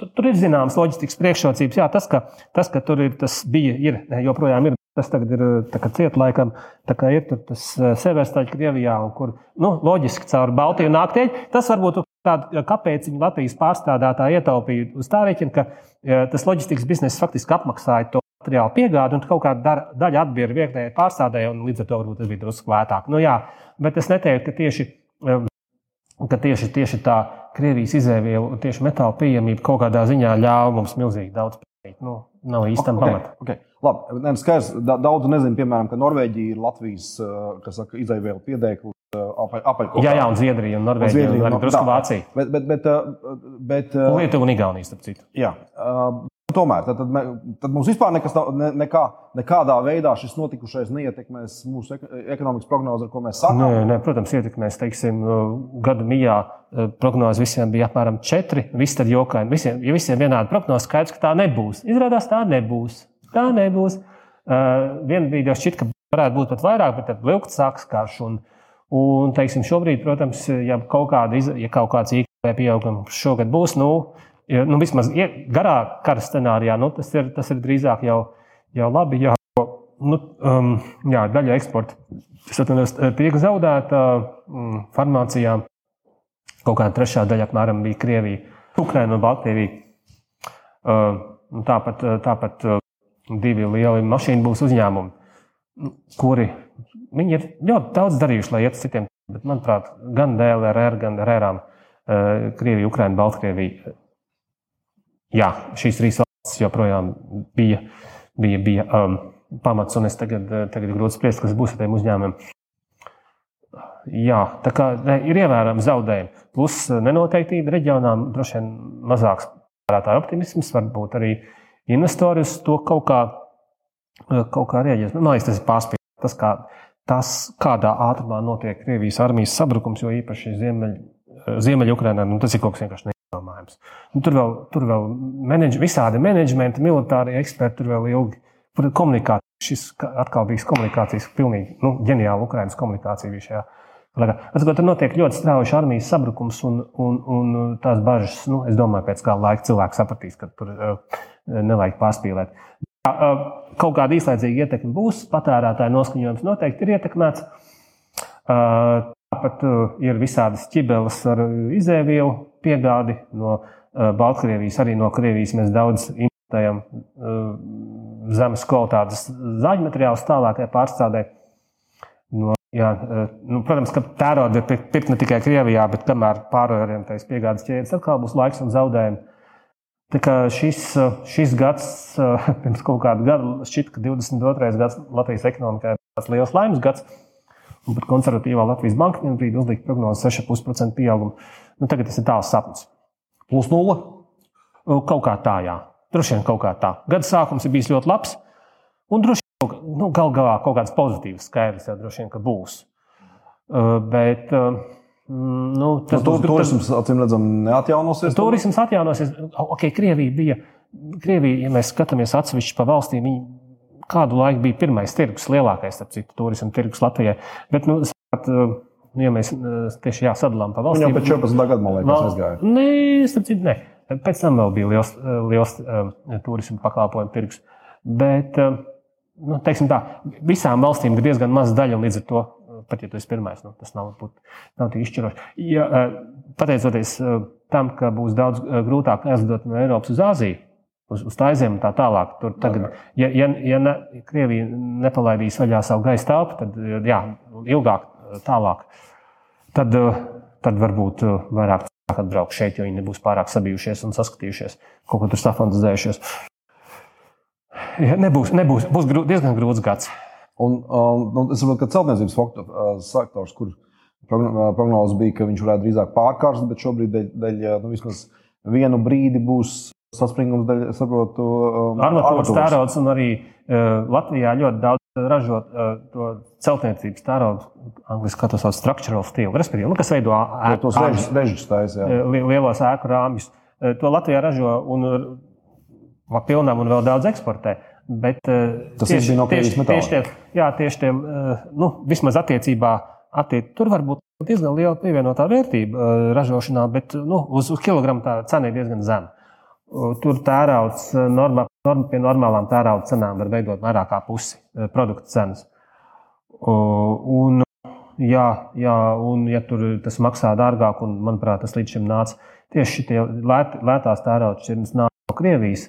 tur ir zināmas loģistikas priekšrocības. Jā, tas, ka, tas, ka tur ir, tas bija, ir, joprojām ir. Tas tagad ir ciet, laikam, tā kā ir tas eh, Severstaļa Krievijā, un kur, nu, loģiski caur Baltiju nāk tieši. Tas varbūt tāda, kāpēc viņi Latvijas pārstrādātāji ietaupīja uz tā rēķina, ka ja, tas loģistikas bizness faktiski apmaksāja to materiālu piegādi, un kaut kāda daļa atbija vietējai pārstrādēji, un līdz ar to varbūt tas bija drusku lētāk. Nu, jā, bet es neteiktu, ka tieši ka tieši, tieši tā Krievijas izēvielu, tieši metāla pieejamība kaut kādā ziņā ļāva mums milzīgi daudz pelnīt. Nu, nav īstenībā okay, pamata. Okay. Labi, ne, skaidrs, daudz nezinu, piemēram, ka Norvēģija ir Latvijas saka, izēvielu piedēklis. Apaļ, jā, jā, un Zviedrija, un Norvēģija, un, Zviedrija, un arī drusku Vācija. Bet, bet, bet, bet, un Lietuva un Igaunija, starp citu. Jā, Tomēr tad, tad, tad mums vispār nekas, ne, nekā, nekādā veidā šis notikušais neietekmēs mūsu ekonomikas prognozi, ar ko mēs sakām. Nē, nē, protams, ietekmēs. Teiksim, gada mijā e, prognoze visiem bija apmēram 4. Visi tad jokaini. Visiem, ja visiem vienāda prognoze, skaidrs, ka tā nebūs. Izrādās, tā nebūs. Tā nebūs. Uh, Vienu brīdi jau šķiet, ka varētu būt pat vairāk, bet tad vilkt sāks karš. Un, un teiksim, šobrīd, protams, ja kaut, kāda, ja kaut kāds IKP pieaugums šogad būs, nu, ja, nu, vismaz garā kara scenārijā, nu, tas, ir, tas ir drīzāk jau, jau labi. Jā, nu, um, jā, daļa eksporta atvainojos, tiek zaudēta um, farmācijām. Kaut kāda trešā daļa apmēram bija Krievija, Ukraina un Baltkrievija. Uh, tāpat tāpat uh, divi lieli mašīnu būs uzņēmumi, nu, kuri ir ļoti daudz darījuši, lai iet uz citiem. Bet, manuprāt, gan DLR, gan RRām, uh, Krievija, Ukraina, Baltkrievija jā, šīs trīs valstis joprojām bija, bija, bija um, pamats, un es tagad, eh, tagad ir grūti spriest, kas būs ar tiem uzņēmumiem. Jā, tā kā ne, ir ievērojami zaudējumi. Plus eh, nenoteiktība reģionām droši vien mazāks pārētāju optimisms, varbūt arī investori uz to kaut kā, eh, kaut kā rieģēs. Man liekas, tas ir pārspīlēts. Tas, kā, tas, kādā ātrumā notiek Krievijas armijas sabrukums, jo īpaši Ziemeļ, Ziemeļukrainā, nu, tas ir kaut kas vienkārši neizdomājams. Nu, tur vēl, tur vēl menedž, visādi menedžmenti, militāri eksperti, tur vēl ilgi. Komunikācija, šis atkal bija komunikācijas, pilnīgi nu, ģeniāla Ukraiņas komunikācija bija šajā. Atcīmot, tur notiek ļoti strauji armijas sabrukums, un, un, un tās bažas, nu, es domāju, pēc kāda laika cilvēks sapratīs, ka tur uh, nevajag pārspīlēt. Uh, kaut kāda īslaicīga ietekme būs, patērētāja noskaņojums noteikti ir ietekmēts. Uh, tāpat uh, ir visādas ķibeles ar izēvielu piegādi no uh, Baltkrievijas, arī no Krievijas mēs daudz importējam uh, zemes kvalitātes zāģu materiālus tālākai pārstrādē. No, jā, nu, protams, ka tērauda ir pirkt ne tikai Krievijā, bet kamēr pārorientējas piegādes ķēdes, atkal būs laiks un zaudējumi. Šis, šis gads, pirms kaut kāda gada, šķiet, ka 22. gads Latvijas ekonomikā ir tāds liels laimes gads. Un pat konservatīvā Latvijas banka vienā brīdī uzlika prognozi 6,5% pieaugumu. Nu, tagad tas ir tāls sapnis. Plus nulle? Kaut kā tā, jā. Droši vien kaut kā tā. Gada sākums ir bijis ļoti labs. Un droši vien nu, gal galā kaut kāds pozitīvs skaidrs jau droši vien būs. Uh, bet, uh, nu, tas nu, būs, turisms, acīm redzam, neatjaunosies. Turisms atjaunosies. Ok, Krievija bija. Krievija, ja mēs skatāmies atsevišķi pa valstīm, viņi kādu laiku bija pirmais tirgus, lielākais, starp citu, turismu tirgus Latvijai. Bet, nu, spat, uh, ja mēs tieši jāsadalām pa valstīm, jau pēc 14. gada, man liekas, aizgāja. Nē, starp citu, ne. Pēc tam vēl bija liels, liels uh, turismu pakalpojumu tirgus. Bet, uh, nu, teiksim tā, visām valstīm ir diezgan maza daļa, līdz ar to, pat ja tu esi pirmais, nu, tas nav, būt, nav tik izšķiroši. Ja, uh, pateicoties tam, ka būs daudz grūtāk aizlidot no Eiropas uz Āziju, uz, uz Taizemi un tā tālāk, tur tagad, ja, ja, ja ne, Krievija nepalaidīs vaļā savu gaisa telpu, tad jā, ilgāk, tālāk, tad, tad varbūt vairāk atbraukt šeit, jo viņi nebūs pārāk sabijušies un saskatījušies, kaut ko tur safantāzējušies. Ja, nebūs, nebūs, būs grū, diezgan grūts gads. Un, um, nu, es saprotu, ka celtniecības uh, sektors, kur prognozes bija, ka viņš varētu drīzāk pārkārst, bet šobrīd dēļ, dēļ nu, vismaz vienu brīdi būs saspringums, dēļ, saprotu, um, armatūras tērauds un arī uh, Latvijā ļoti daudz ražot uh, to celtniecības tērauda, angļuiski kā to sauc, structural steel, respektīvi, nu, kas veido ēku režģus taisa. Lielos ēku rāmjus. Uh, to Latvijā ražo un pilnām un vēl daudz eksportē. Bet, uh, Tas tieši, no tieši, tieši tie, jā, tieši tie, nu, vismaz attiecībā, attiec, tur var būt diezgan liela pievienotā vērtība ražošanā, bet nu, uz, uz kilogramu tā cena ir diezgan zema. Tur tērauds norma, norma, pie normālām tērauda cenām var veidot vairāk kā pusi produktu cenas. Un, jā, jā, un ja tur tas maksā dārgāk, un manuprāt, tas līdz šim nāca tieši šie lēt, lētās tērauda šķirnes nāk no Krievijas.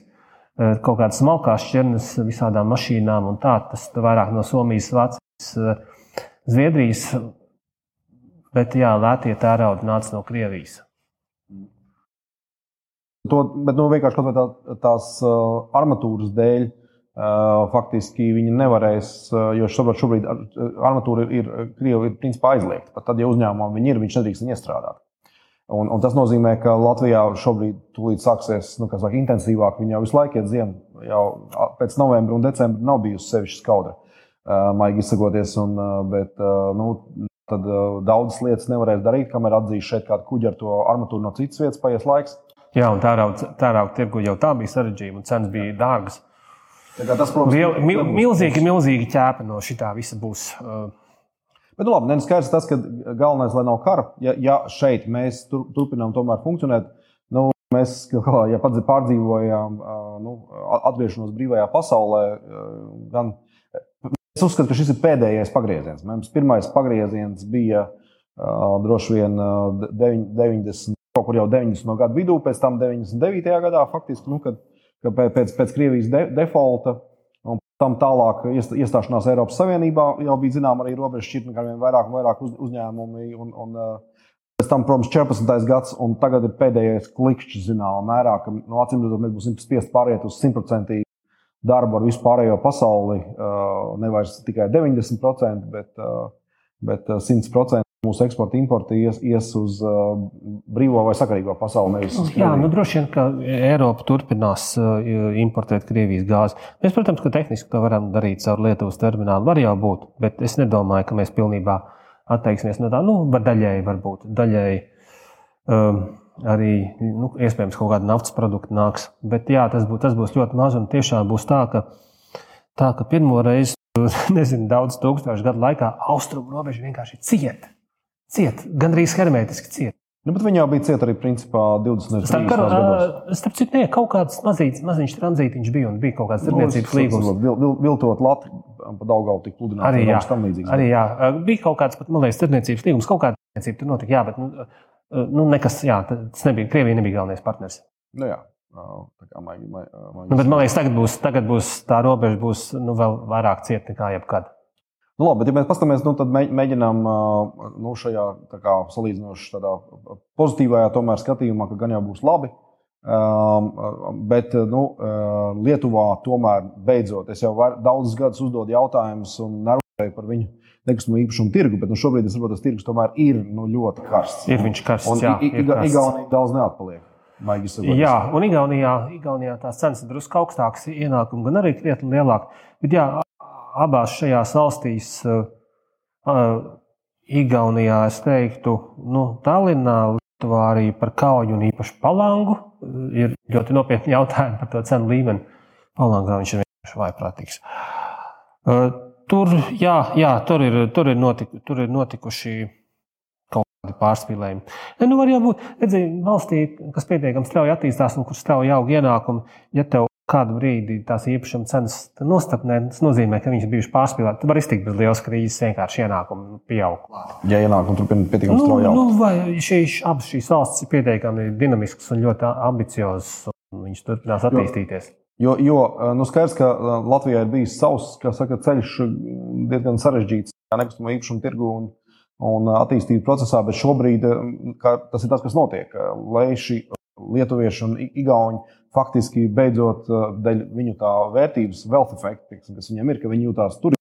Kaut kādas smalkās šķirnes visādām mašīnām, un tā tas vairāk no Somijas, Vācijas, Zviedrijas. Bet jā, lētie tērauda nāca no Krievijas. To, bet nu, vienkārši tā, tās uh, armatūras dēļ uh, faktiski viņi nevarēs, uh, jo šobrīd, šobrīd armatūra ir, Krievija ir principā aizliegta. Pat tad, ja uzņēmumam viņi ir, viņš nedrīkst viņu iestrādāt. Un, un tas nozīmē, ka Latvijā šobrīd sāksies nu, saka, intensīvāk. Viņa jau visu laiku iet ziemā. Jau pēc novembra un decembra nav bijusi sevišķa skaudra, uh, maigi izsakoties. Un, uh, bet, uh, nu, tad uh, daudzas lietas nevarēs darīt, kamēr atzīs šeit kādu kuģi ar to armatūru no citas vietas, paies laiks. Jā, un tērauda tirgu jau tā bija sarežģīta, un cenas bija dārgas. Tas, protams, Mil, mil, milzīgi, milzīgi ķēpa no šī visa būs. Uh... Bet, nu, labi, ne, skaidrs tas, ka galvenais, lai nav kara, ja, ja šeit mēs tur, turpinām tomēr funkcionēt, nu, mēs ja pārdzīvojām nu, atgriešanos brīvajā pasaulē, gan es uzskatu, ka šis ir pēdējais pagrieziens. Mums pirmais pagrieziens bija droši vien 90 kaut kur jau 90. gadu vidū, pēc tam 99. gadā, faktiski, nu, kad, kad pēc, pēc Krievijas de, defaulta. Un tam tālāk iestāšanās Eiropas Savienībā jau bija zināma arī robežu šķirtne, kā vien vairāk un vairāk uz, uzņēmumi. Un, un, pēc tam, protams, 14. gads, un tagad ir pēdējais klikšķis zināmā mērā, ka no nu, acīm redzot, mēs būsim spiest pāriet uz 100% darbu ar visu pārējo pasauli. Nevis tikai 90%, bet, bet 100% mūsu eksporta importa ies, ies uz uh, brīvo vai sakarīgo pasauli. Jā, nu, droši vien, ka Eiropa turpinās uh, importēt Krievijas gāzi. Mēs, protams, ka tehniski to varam darīt caur Lietuvas terminālu. Var jau būt, bet es nedomāju, ka mēs pilnībā atteiksimies no tā. Nu, var daļēji varbūt. Daļēji um, arī nu, iespējams kaut kāda naftas produkta nāks. Bet jā, tas, būs, tas būs ļoti maz un tiešām būs tā, ka, tā, ka pirmo reizi, nezinu, daudz tūkstošu gadu laikā austrumu robeža vienkārši cieta. Ciet, gandrīz hermētiski ciet. Nu, bet viņa jau bija cieta arī principā 20 Starp, kar, gados. ā, starp citu, ne, kaut kāds mazīts, maziņš tranzītiņš bija un bija kaut kāds tirdzniecības līgums. Vil, vil, viltot Latviju pa Daugau tik pludināt. Arī, jā. tam līdzīgs. Arī jā, bija kaut kāds, pat, man liekas, tirdzniecības līgums, kaut kāda tirdzniecība tur notika. Jā, bet nu, nu, nekas, jā, tas nebija, Krievija nebija galvenais partners. Nu, jā. Tā kā maigi, maigi, maigi. Nu, bet man liekas, tagad būs, tagad būs tā robeža būs nu, vēl vairāk cieta nekā jebkad. Nu, labi, bet, ja mēs paskatāmies, nu, tad mēģ- mēģinām nu, šajā tā kā, salīdzinoši tādā pozitīvajā tomēr, skatījumā, ka gan jau būs labi. Um, bet nu, Lietuvā tomēr beidzot, es jau var, daudzus gadus uzdodu jautājumus un nerunāju par viņu nekustamo īpašumu tirgu, bet nu, šobrīd es saprotu, tas tirgus tomēr ir nu, ļoti karsts. Ir viņš karsts, Un jā, ir karsts. Igaunija daudz neatpaliek. Jā, un Igaunijā, Igaunijā tās cenas ir drusku augstākas, ienākumi gan arī krietni lielāki. Bet jā, abās šajās valstīs, uh, uh, Igaunijā, es teiktu, nu, Tallinā, Lietuvā arī par kauju un īpaši palangu uh, ir ļoti nopietni jautājumi par to cenu līmeni. Palangā viņš ir vienkārši vaiprātīgs. Tur, jā, jā, tur, ir, tur, ir notiku, tur ir notikuši kaut kādi pārspīlējumi. Ne, nu var jau būt, redziet, valstī, kas pietiekami strauji attīstās un kur strauji aug ienākumi, ja tev kādu brīdi tās īpašuma cenas nostapnē, tas nozīmē, ka viņas bijušas pārspīlētas. Tad var iztikt bez lielas krīzes, vienkārši ienākumi pieaug. Ja ienākumi turpina pietiekami Nu, strauji. nu, augt. vai šīs, abas šīs valstis ir pietiekami dinamiskas un ļoti ambiciozas, un viņas turpinās attīstīties. Jo, jo nu, skaidrs, ka uh, Latvijā ir bijis savs saka, ceļš uh, diezgan sarežģīts nekustamo īpašumu tirgu un, un attīstības procesā, bet šobrīd kā, tas ir tas, kas notiek. Lai šī lietuvieši un igauni faktiski beidzot uh, dēļ viņu tā vērtības, wealth teiksim, kas viņiem ir, ka viņi jūtās tur,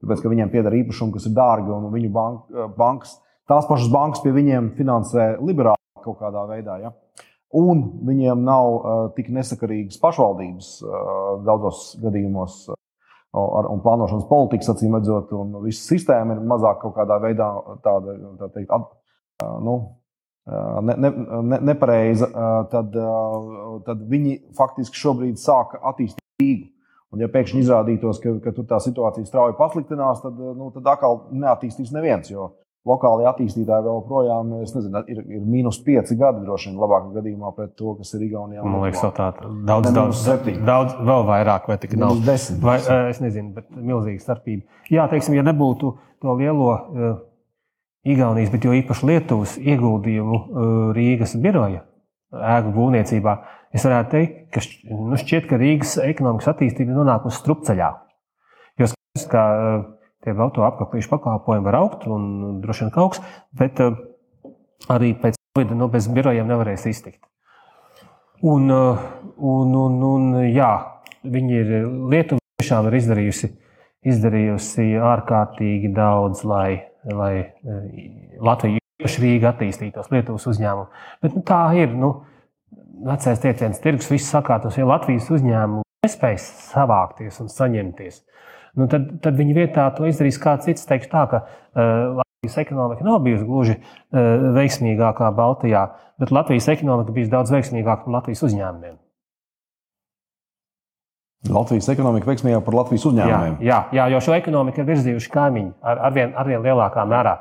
tāpēc ka viņiem pieder īpašumi, kas ir dārgi un viņu bank, uh, bankas, tās pašas bankas pie viņiem finansē liberāli kaut kādā veidā. Ja? Un viņiem nav uh, tik nesakarīgas pašvaldības uh, daudzos gadījumos, uh, ar, un plānošanas politikas, acīm redzot, un visa sistēma ir mazāk kaut kādā veidā tāda, tā teikt, at, nu, ne, ne, ne, nepareiza. Tad, tad viņi faktiski šobrīd sāka attīstīt Rīgu. Un, ja pēkšņi izrādītos, ka, ka tur tā situācija strauji pasliktinās, tad, nu, tad atkal neattīstīs neviens. Jo lokāli attīstītāji vēl projām nezinu, ir, ir mīnus 5 gadi, droši vien, labākā gadījumā pret to, kas ir Igaunijā. un Man liekas, tā daudz, Ne, daudz, mīnus septiņi. daudz, vēl vairāk, vai tik. Mīnus 10. Vai, es nezinu, bet milzīga starpība. Jā, teiksim, ja nebūtu to lielo Igaunijas, bet jo īpaši Lietuvas ieguldījumu uh, Rīgas biroja ēku būvniecībā, es varētu teikt, ka nu šķiet, ka Rīgas ekonomikas attīstība ir nonākusi strupceļā. Jo skaidrs, ka uh, tie auto apkaklīšu pakalpojumi var augt un droši vien augs, bet uh, arī pēc Covid nu, bez birojiem nevarēs iztikt. Un, un, un, un jā, viņi ir Lietuva tiešām ir izdarījusi, izdarījusi ārkārtīgi daudz, lai, lai eh, Latvija īpaši Rīga attīstītos, Lietuvas uzņēmumu. Bet nu, tā ir. Nu, Vecais teiciens, tirgus viss sakārtos, ja Latvijas uzņēmumu nespēj savākties un saņemties. Nu, tad, tad viņa vietā to izdarīs kāds cits. Teikšu tā, ka uh, Latvijas ekonomika nav bijusi gluži uh, veiksmīgākā Baltijā, bet Latvijas ekonomika bijusi daudz veiksmīgāka par Latvijas uzņēmumiem. Latvijas ekonomika veiksmīgāk par Latvijas Jā, uzņēmumiem. jā, jā, jo šo ekonomiku ir virzījuši kaimiņi ar arvien, arvien lielākā mērā.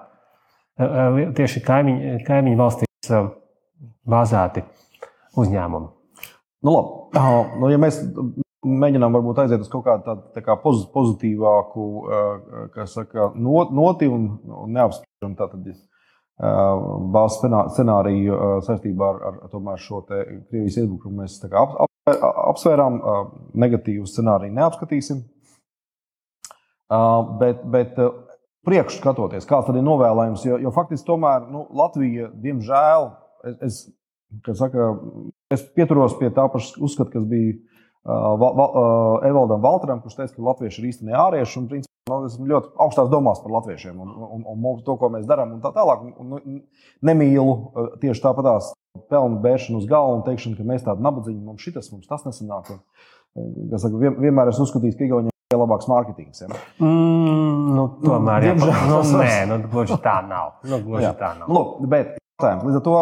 Uh, uh, Tieši kaimiņu, kaimiņu valstīs uh, bāzēti uzņēmumi. Nu, labi. Nu, ja mēs mēģinām varbūt aiziet uz kaut kādu tādu tā kā poz- pozitīvāku saka, no- noti un, un neapspriežam tātad, bāzes scenā- scenāriju saistībā ar, ar šo Krievijas iebrukumu, mēs ap, apsvērām. Negatīvu scenāriju neapskatīsim. Bet, bet priekš skatoties, kāds ir novēlējums, jo, jo faktiski tomēr nu, Latvija, diemžēl, es, es, saka, es pieturos pie tā paša uzskata, kas bija Val, val, Evaldam Valtram, kurš teica, ka latvieši ir īstenībā ārieši. Un, principā, nu, esmu ļoti augstās domās par latviešiem un, un, un, un to, ko mēs darām, un tā tālāk. Un, un, nemīlu tieši tāpatās pelnu bēršanu uz galvu un teikšanu, ka mēs tādi nabadzīgi, mums šis, mums tas nesanāk. Saka, vien, vienmēr esmu uzskatījis, ka Igaunijam ir labāks mārketings. Ja? Mm, nu, tomēr, nu, jā, nu, nē, nu, gluži tā nav. Nu, gluži tā nav. Lūk, bet, līdz ar to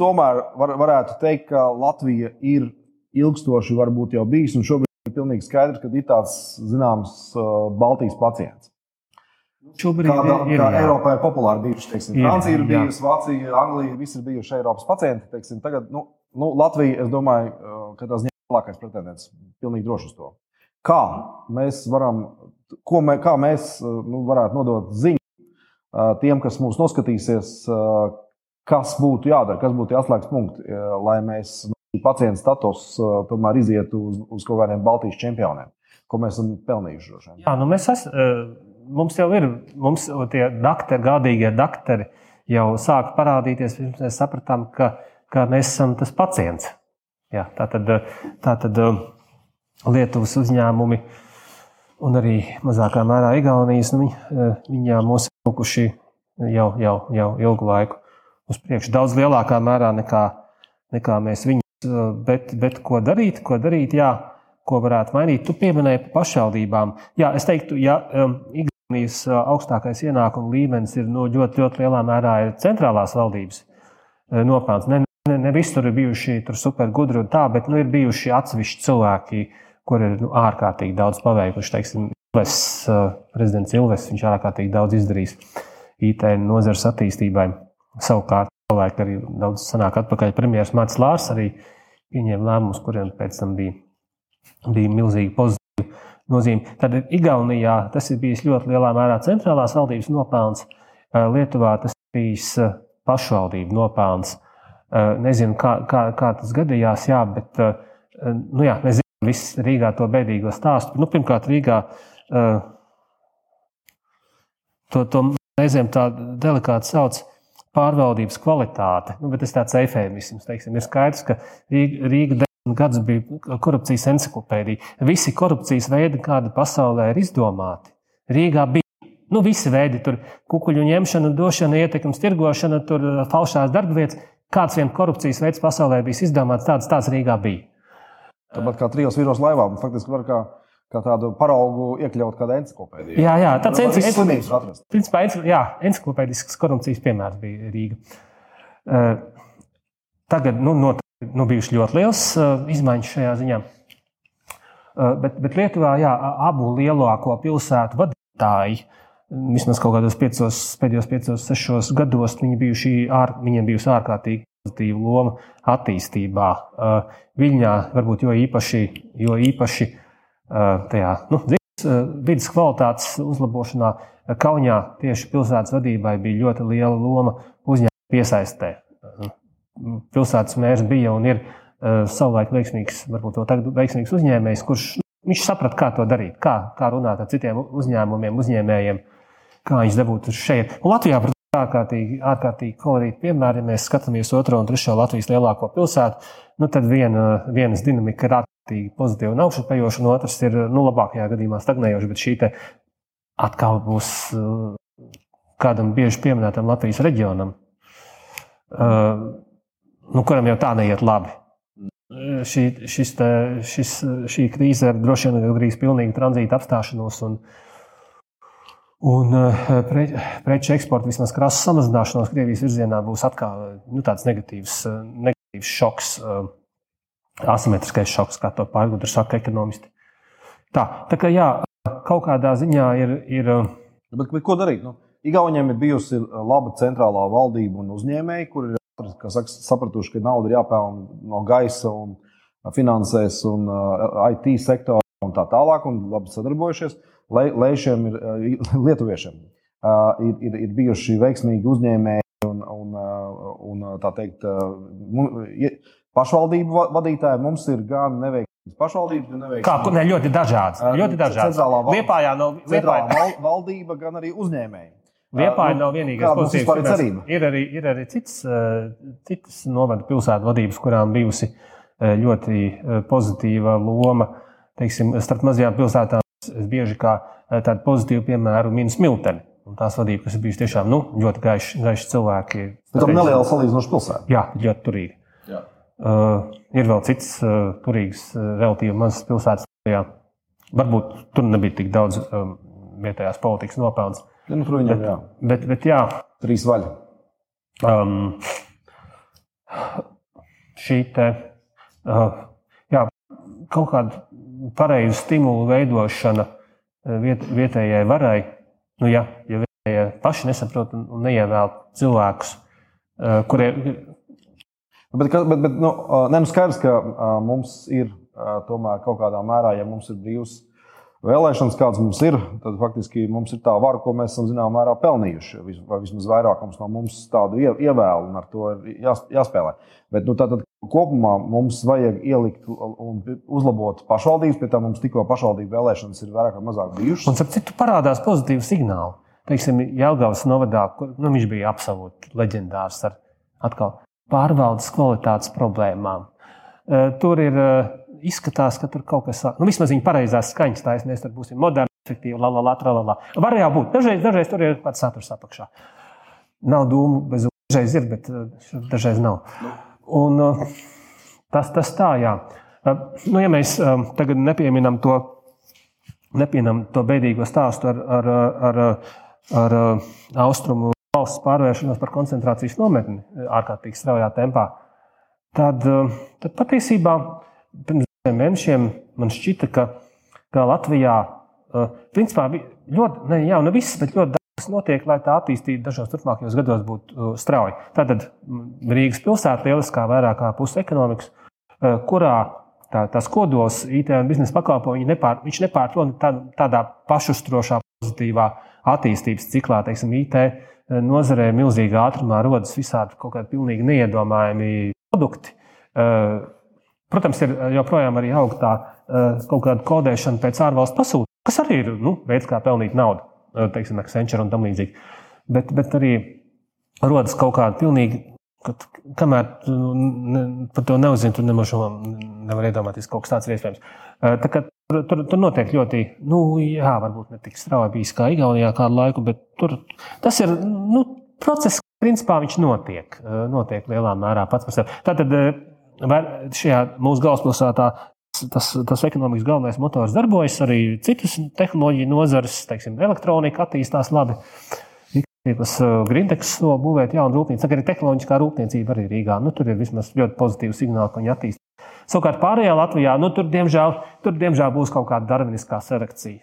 tomēr var, varētu teikt, ka Latvija ir ilgstoši varbūt jau bijis, un šobrīd ir pilnīgi skaidrs, ka ir tāds zināms Baltijas pacients. Šobrīd Kāda, ir, kā jā. Eiropā ir populāri bijuši. Teiksim, Ir, Francija ir jā. bijusi, Vācija, Anglija, visi ir bijuši Eiropas pacienti. Teiksim, tagad, nu, nu, Latvija, es domāju, ka tas ir lielākais pretendents. Pilnīgi droši uz to. Kā mēs varam, ko mē, kā mēs nu, varētu nodot ziņu tiem, kas mūs noskatīsies, kas būtu jādara, kas būtu jāslēgts punkti, lai mēs pacienta status tomēr izietu uz, uz kaut kādiem Baltijas čempioniem, ko mēs esam pelnījuši. Jā, nu mēs es, eh, mums jau ir, mums tie daktari, gādīgie daktari jau sāk parādīties, pirms mēs sapratām, ka, ka mēs esam tas pacients. Jā, tā tad, tā tad Lietuvas uzņēmumi un arī mazākā mērā Igaunijas, nu, viņi, eh, viņi jau mūs auguši jau, jau, jau ilgu laiku uz priekšu. Daudz lielākā mērā nekā, nekā mēs viņus. eh, Bet, bet ko darīt? Ko darīt? Jā, ko varētu mainīt? Tu pieminēji par pašvaldībām. Jā, es teiktu, ja um, Igaunijas uh, augstākais ienākuma līmenis ir nu, ļoti, ļoti lielā mērā centrālās valdības nopelns. Ne, ne, ne visur ir bijuši tur supergudri un tā, bet nu, ir bijuši atsevišķi cilvēki, kur ir nu, ārkārtīgi daudz paveikuši. Teiksim, Ilves, prezidents Ilves, viņš ārkārtīgi daudz izdarījis IT nozares attīstībai. Savukārt, cilvēki arī daudz sanāk atpakaļ. Premjerministrs Mārcis Lārs arī pieņēma lēmumus, kuriem pēc tam bija, bija milzīgi pozitīvi nozīme. Tad Igaunijā tas ir bijis ļoti lielā mērā centrālās valdības nopelns. Eh, Lietuvā tas ir bijis eh, pašvaldību nopelns. Eh, Nezinu, kā, kā, kā tas gadījās, jā, bet nu, jā, mēs zinām visu Rīgā to bēdīgo stāstu. Nu, pirmkārt, Rīgā to, to reizēm tā delikāti sauc pārvaldības kvalitāte. Nu, bet tas ir tāds eifēmisms. Teiksim. Ir skaidrs, ka Rīga, Rīga desmit gadus bija korupcijas encyklopēdija. Visi korupcijas veidi, kādi pasaulē ir izdomāti, Rīgā bija. Nu, visi veidi, tur kukuļu ņemšana, došana, ietekmes tirgošana, tur falšās darba vietas. Kāds vien korupcijas veids pasaulē bija izdomāts, tāds, tāds Rīgā bija. Tāpat kā trijos vīros laivā, un faktiski var kā, kā tādu paraugu iekļaut kādā enciklopēdijā. Jā, jā, tāds atrast. Principā, jā, enciklopēdisks korupcijas piemērs bija Rīga. Eh, Tagad nu, noteikti nu, bijuši ļoti liels eh, izmaiņas šajā ziņā. Eh, Bet, bet Lietuvā jā, abu lielāko pilsētu vadītāji, vismaz kaut kādos piecos, pēdējos piecos, sešos gados, viņi bijuši ār, viņiem bijusi ārkārtīgi pozitīva loma attīstībā. Eh, Viņā varbūt jo īpaši, jo īpaši tajā nu, vidas kvalitātes uzlabošanā. Kaunijā tieši pilsētas vadībai bija ļoti liela loma uzņēmuma piesaistē. Pilsētas mērs bija un ir uh, savulaik veiksmīgs, varbūt vēl tagad veiksmīgs uzņēmējs, kurš nu, viņš saprata, kā to darīt, kā, kā runāt ar citiem uzņēmumiem, uzņēmējiem, kā viņus dabūt šeit. Un Latvijā, protams, ir ārkārtīgi, ārkārtīgi kolorīti piemēri. Ja mēs skatāmies otro un trešo Latvijas lielāko pilsētu, nu, tad viena, vienas dinamika ir ārkārtīgi pozitīva un augšupejoša, un otrs ir nu, labākajā gadījumā stagnējoša. Bet šī te atkal būs uh, kādam bieži pieminētam Latvijas reģionam, uh, nu, kuram jau tā neiet labi. Šī, šis, te, šis, šī krīze ar droši vien gandrīz pilnīgu tranzīta apstāšanos un, un uh, pre, preču eksporta vismaz krāsas samazināšanos Krievijas virzienā būs atkal nu, tāds negatīvs, uh, negatīvs šoks, uh, asimetriskais šoks, kā to pārgudri saka ekonomisti. Tā, tā kā jā, kaut kādā ziņā ir. ir Bet, bet ko darīt? Nu, Igauniem ir bijusi laba centrālā valdība un uzņēmēji, kuri ir kā saka, sapratuši, ka nauda ir jāpelnā no gaisa un finansēs un IT sektorā un tā tālāk, un labi sadarbojušies. Lai, lai šiem ir lietuviešiem ir, ir, ir bijuši veiksmīgi uzņēmēji un, un, un tā teikt, pašvaldību va- vadītāji, mums ir gan neveiksmīgas pašvaldības, gan Kā, neveiksmīgas ne, ļoti dažāds. Ā, Ļoti dažāds. centrālā val- Liepājā centrālā Liepājā, val, valdība, gan arī uzņēmēji. Liepājā Nu, nav vienīgais pozitīvs piemērs. Ir arī, ir arī cits, eh, citas novada pilsētu vadības, kurām bijusi ļoti pozitīva loma. Teiksim, starp mazajām pilsētām es bieži kā tādu pozitīvu piemēru minu smilteni. Un tās vadība, kas ir bijusi tiešām nu, ļoti gaiši, gaiši cilvēki. Bet tam neliela salīdzinoša pilsēta. Jā, ļoti turīga. Jā. Uh, ir vēl cits uh, turīgs, uh, relatīvi mazs pilsētas. Jā. Varbūt tur nebija tik daudz um, vietējās politikas nopelns. Ja, nu, viņam, bet, jā. Bet, bet, jā. Trīs vaļi. Um, šī te, uh, jā, kaut kāda pareiza stimulu veidošana uh, viet, vietējai varai Nu, ja, ja viņi paši nesaprot un, un neievēl cilvēkus, uh, kuriem. Bet, bet, bet nu, ne, nu skaidrs, ka uh, mums ir uh, tomēr kaut kādā mērā, ja mums ir brīvs vēlēšanas, kādas mums ir, tad faktiski mums ir tā vara, ko mēs esam zināmā mērā pelnījuši. Vai vismaz vairākums no mums tādu ievēlu, un ar to ir jās, jāspēlē. Bet nu, tātad, kopumā mums vajag ielikt un uzlabot pašvaldības, pie tam mums tikko pašvaldību vēlēšanas ir vairāk vai mazāk bijušas. Un, ap citu, parādās pozitīvi signāli. Teiksim, Jelgavas novadā, kur nu, viņš bija absolūti leģendārs ar atkal pārvaldes kvalitātes problēmām. Tur ir izskatās, ka tur kaut kas tāds, nu, vismaz viņa pareizās skaņas taisa, mēs tur būsim moderni, efektīvi, la, la, la, la, la, la. Var jau būt. Dažreiz, dažreiz tur ir kāds saturs apakšā. Nav dūmu, bez dažreiz ir, bet dažreiz nav. Un, tas, tas tā, jā. Nu, ja mēs tagad nepieminam to, nepieminam to beidīgo stāstu ar, ar, ar, ar austrumu valsts pārvēršanos par koncentrācijas nometni ārkārtīgi straujā tempā, tad, tad patiesībā pirms mēnešiem man šķita, ka, ka Latvijā uh, principā ļoti, ne jau ne viss, bet ļoti daudz notiek, lai tā attīstība dažos turpmākajos gados būtu uh, strauja. Tātad Rīgas pilsēta lieliskā vairāk kā puse ekonomikas, uh, kurā tā, tās kodols IT un biznesa pakalpojumu nepār, viņš nepārtrauc tā, tādā pašustrošā, pozitīvā attīstības ciklā, teiksim, IT nozarē milzīgā ātrumā rodas visādi kaut kādi pilnīgi neiedomājami produkti. Uh, Protams, ir eh, joprojām arī augstā eh, kaut kāda kodēšana pēc ārvalstu pasūtījuma, kas arī ir nu, veids, kā pelnīt naudu, eh, teiksim, Accenture un tam līdzīgi. Bet, bet arī rodas kaut kāda pilnīgi, kad, kamēr ne, par to neuzzinu, tur nemaz nevar iedomāties, ka kaut kas tāds ir iespējams. Tā kā tur, tur, tur notiek ļoti, nu, jā, varbūt ne tik strauji bijis kā Igaunijā kādu laiku, bet tur tas ir nu, process, principā viņš notiek, notiek lielā mērā pats par sevi. Tātad šajā mūsu galvaspilsētā tas, tas ekonomikas galvenais motors darbojas, arī citas tehnoloģiju nozares, teiksim, elektronika attīstās labi. Tas uh, Grindeks to būvēt jaunu rūpnīcu, arī tehnoloģiskā rūpniecība arī Rīgā. Nu, tur ir vismaz ļoti pozitīvi signāli, ka viņi attīstās. Savukārt pārējā Latvijā, nu, tur, diemžēl, tur diemžēl būs kaut kāda darviniskā selekcija.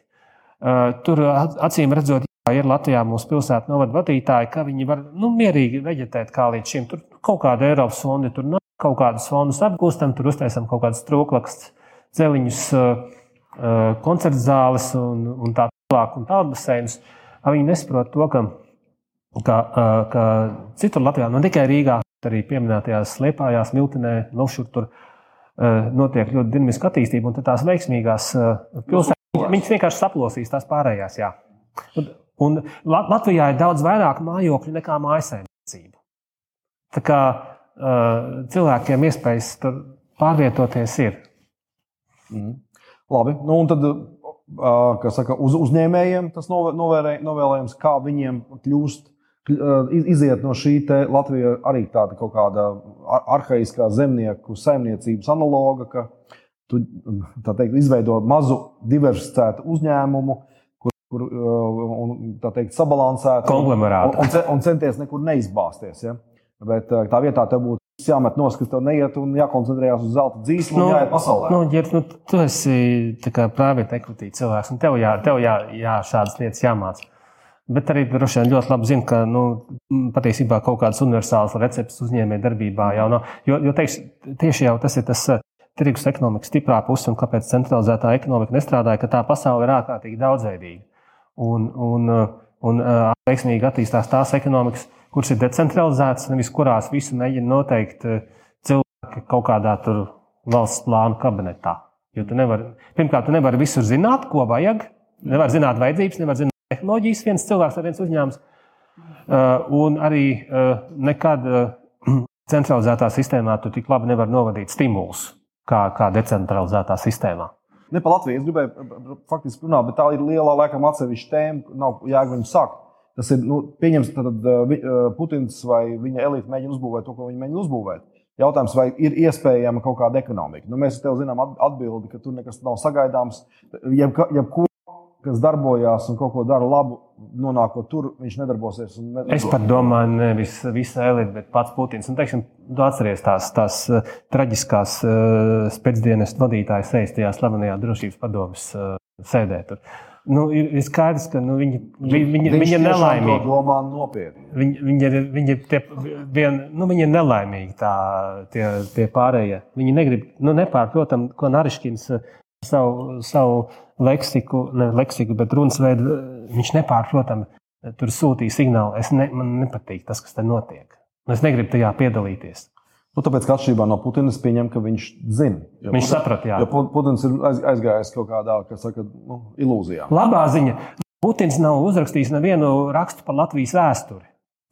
Uh, tur acīm redzot, ir Latvijā mūsu pilsētu novada vadītāji, ka viņi var nu, mierīgi veģetēt kā līdz šim. Tur kaut kāda Eiropas fonda tur nav kaut kādus fondus apgūstam, tur uztaisām kaut kādus trūklakstus, celiņus, koncertu zāles un, un tā tālāk, un tādu baseinus. Viņi nesaprot to, ka, ka, ka citur Latvijā, nu, ne tikai Rīgā, bet arī pieminētajās Liepājās, Miltenē, Novšur, tur notiek ļoti dinamiska attīstība, un tās veiksmīgās pilsētas, viņas vienkārši saplosīs tās pārējās. Jā. Un, un Latvijā ir daudz vairāk mājokļu nekā mājasēmniecību. Tā kā cilvēkiem iespējas tur pārvietoties ir. Mm. Labi, nu, un tad, kā saka, uz, uzņēmējiem tas novērē, novēlējums, kā viņiem kļūst, iziet no šī Latvija arī tāda kaut kāda arhaiskā zemnieku saimniecības analoga, ka tu teikt, izveido mazu diversificētu uzņēmumu, kur, kur un, teikt, sabalansētu un, un, un centies nekur neizbāzties. Ja? Bet eh, tā vietā tev būtu jāmet nos, kas tev neiet un jākoncentrējas uz zelta dzīslu nu, jāiet pasaulē. Nu, ja, nu, tu esi privāti equity cilvēks, un tev, jā, tev jā, jā, šādas lietas jāmācās. Bet arī droši vien ļoti labi zina, ka nu, patiesībā kaut kādas universālas receptes uzņēmēja darbībā jau nav. Jo, jo teiks, tieši jau tas ir tas eh, tirgus ekonomikas stiprā puse, un kāpēc centralizētā ekonomika nestrādāja, ka tā pasaule ir ārkārtīgi daudzveidīga. Un, un, un, un veiksmīgi attīstās tās ekonomikas, kuras ir decentralizētas, nevis kurās visu mēģina noteikt eh, cilvēki kaut kādā valsts plānu kabinetā. Jo tu nevari, pirmkārt, tu nevari visur zināt, ko vajag. Nevar zināt vajadzības, nevar zināt tehnoloģijas, viens cilvēks viens uzņēmums. Uh, un arī uh, nekad centralizētā sistēmā tu tik labi nevari novadīt stimulus. kā, kā decentralizētā sistēmā. Ne par Latviju. Es gribēju faktiski runāt, bet tā ir liela, laikam, atsevišķa tēma. Nav viņu sākt. Tas ir, nu, pieņems, tad Putins vai viņa elite mēģina uzbūvēt to, ko viņi mēģina uzbūvēt. Jautājums, vai ir iespējama kaut kāda ekonomika? Nu, mēs tev zinām atbildi, ka tur nekas nav sagaidāms. Jebko, jebko kas darbojās un kaut ko dara labu, nonākot tur, viņš nedarbosies. Es pat domāju, nevis visa elite, bet pats Putins. Un, teiksim, tu atceries tās, tās uh, traģiskās uh, spēcdienas vadītājas sejas tajā slavenajā drošības padomus uh, sēdē. Tur. Nu, ir, ir skaidrs, ka nu, viņi, vi, viņi, viņi ir nelaimīgi. Viņi, viņi ir, viņi ir, tie, vien, nu, viņi ir nelaimīgi, tā, tie, tie pārējie. Viņi negrib, nu, nepārprotam, ko Nariškins savu, savu leksiku, ne leksiku, bet runas veidu, viņš nepārprotam tur sūtīja signālu. Es ne, man nepatīk tas, kas te notiek. Es negribu tajā piedalīties. Nu, tāpēc, ka atšķirībā no Putina, es pieņemu, ka viņš zina. Viņš Putin, saprata, jā. Jo Putins ir aizgājis kaut kādā, kas saka, nu, ilūzijā. Labā ziņa. Putins nav uzrakstījis nevienu rakstu par Latvijas vēsturi,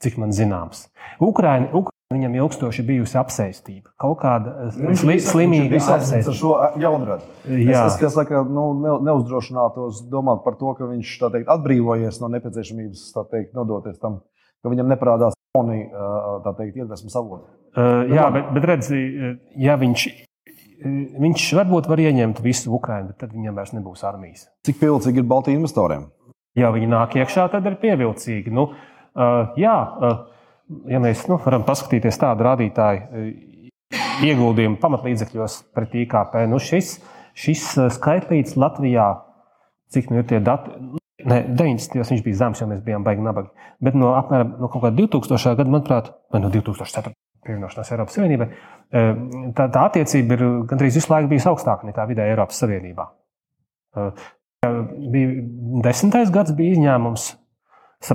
cik man zināms. Ukraina, Ukraina viņam ilgstoši bijusi apsēstība. Kaut kāda sli, slimīga apsēstība. Ar šo jaunradu. Jā. Es, es saka, nu, ne, neuzdrošinātos domāt par to, ka viņš teikt, atbrīvojies no nepieciešamības teikt, nodoties tam, ka viņam neparādās jauni teikt, iedvesmas avoti. Uh, jā, bet, bet redzi, ja viņš, viņš varbūt var ieņemt visu Ukrajinu, bet tad viņam vairs nebūs armijas. Cik pievilcīgi ir Baltijas investoriem? Ja viņi nāk iekšā, tad ir pievilcīgi. Nu, uh, jā, uh, ja mēs nu, varam paskatīties tādu rādītāju ieguldījumu pamatlīdzekļos pret IKP, nu šis, šis skaitlīts Latvijā, cik nu ir tie dati, Ne, 90. gados viņš bija zems, jo mēs bijām baigi nabagi. Bet no apmēram no kaut kāda 2000. gada, manuprāt, vai no 2004. pievienošanās Eiropas Savienībai, e, tā, tā attiecība ir gandrīz visu laiku bijusi augstāka nekā vidē Eiropas Savienībā. E, bija desmitais gads, bija izņēmums,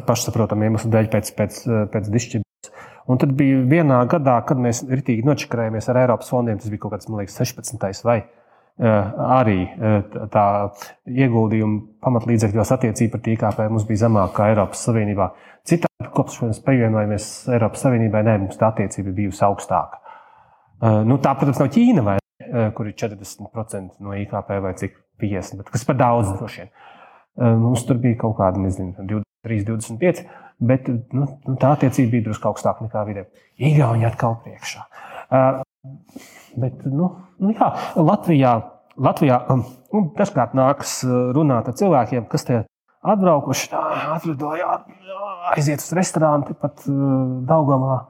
pašsaprotamiem iemeslu dēļ pēc, pēc, pēc dišķības. Un tad bija vienā gadā, kad mēs ritīgi nočakarējāmies ar Eiropas fondiem, tas bija kaut kāds, man liekas, 16. vai 17 Eh, arī eh, tā ieguldījuma pamatlīdzekļos attiecība pret IKP mums bija zemāka kā Eiropas Savienībā. Citādi, kopš mēs pievienojamies Eiropas Savienībai, ne, mums tā attiecība bijusi augstāka. Eh, nu, tā, protams, nav Ķīna, vai, kur ir 40% no IKP vai cik 50, bet kas par daudz droši vien. Mums tur bija kaut kāda, nezinu, 23, 25, bet nu, nu, tā attiecība bija drusku augstāka nekā vidē. Igauni atkal priekšā. Bet, nu, nu jā, Latvijā, Latvijā um, nu, dažkārt nākas uh, runāt ar cilvēkiem, kas te atbraukuši, atlidoja, aiziet uz restorānu, pat uh, Daugavā.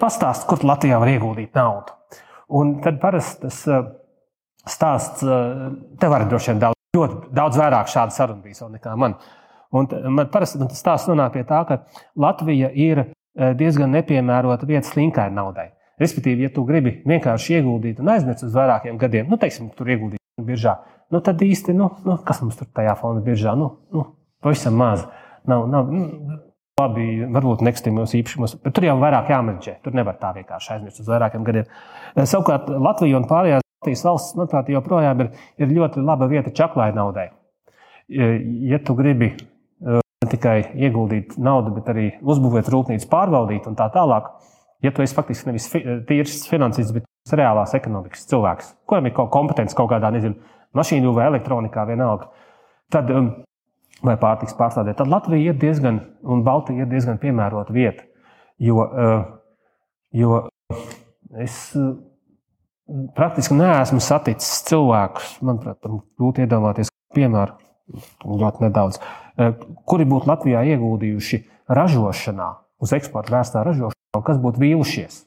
Pastāst, kur Latvijā var ieguldīt naudu. Un tad parasti tas uh, stāsts, te var droši vien daudz, ļoti daudz vairāk šādu sarunu bijis nekā man. Un man parasti man tas stāsts nonāk pie tā, ka Latvija ir diezgan nepiemērota vieta slinkai naudai. Respektīvi, ja tu gribi vienkārši ieguldīt un aizmirst uz vairākiem gadiem, nu, teiksim, tur ieguldīt biržā, nu, tad īsti, nu, nu, kas mums tur tajā fonda biržā, nu, nu pavisam maz. Nav, nav, nu, labi, varbūt nekustamajos īpašumos, bet tur jau vairāk jāmenedžē. Tur nevar tā vienkārši aizmirst uz vairākiem gadiem. Savukārt Latvija un pārējās Latvijas valsts, manuprāt, joprojām ir, ir ļoti laba vieta čaklai naudai. Ja tu gribi eh, ne tikai ieguldīt naudu, bet arī uzbūvēt rūpnīcu, pārvaldīt un tā tālāk, ja tu esi faktiski nevis tīrs finansists, bet reālās ekonomikas cilvēks, kuram ir kaut kompetence kaut kādā, nezinu, mašīnu vai elektronikā, vienalga, tad, um, vai pārtiks pārstādē, tad Latvija ir diezgan, un Baltija ir diezgan piemērota vieta. Jo, uh, jo es uh, praktiski neesmu saticis cilvēkus, manuprāt, grūti iedomāties, piemēram, ļoti nedaudz, kuri būtu Latvijā ieguldījuši ražošanā, uz eksporta vērstā ražošanā kas būtu vīlušies.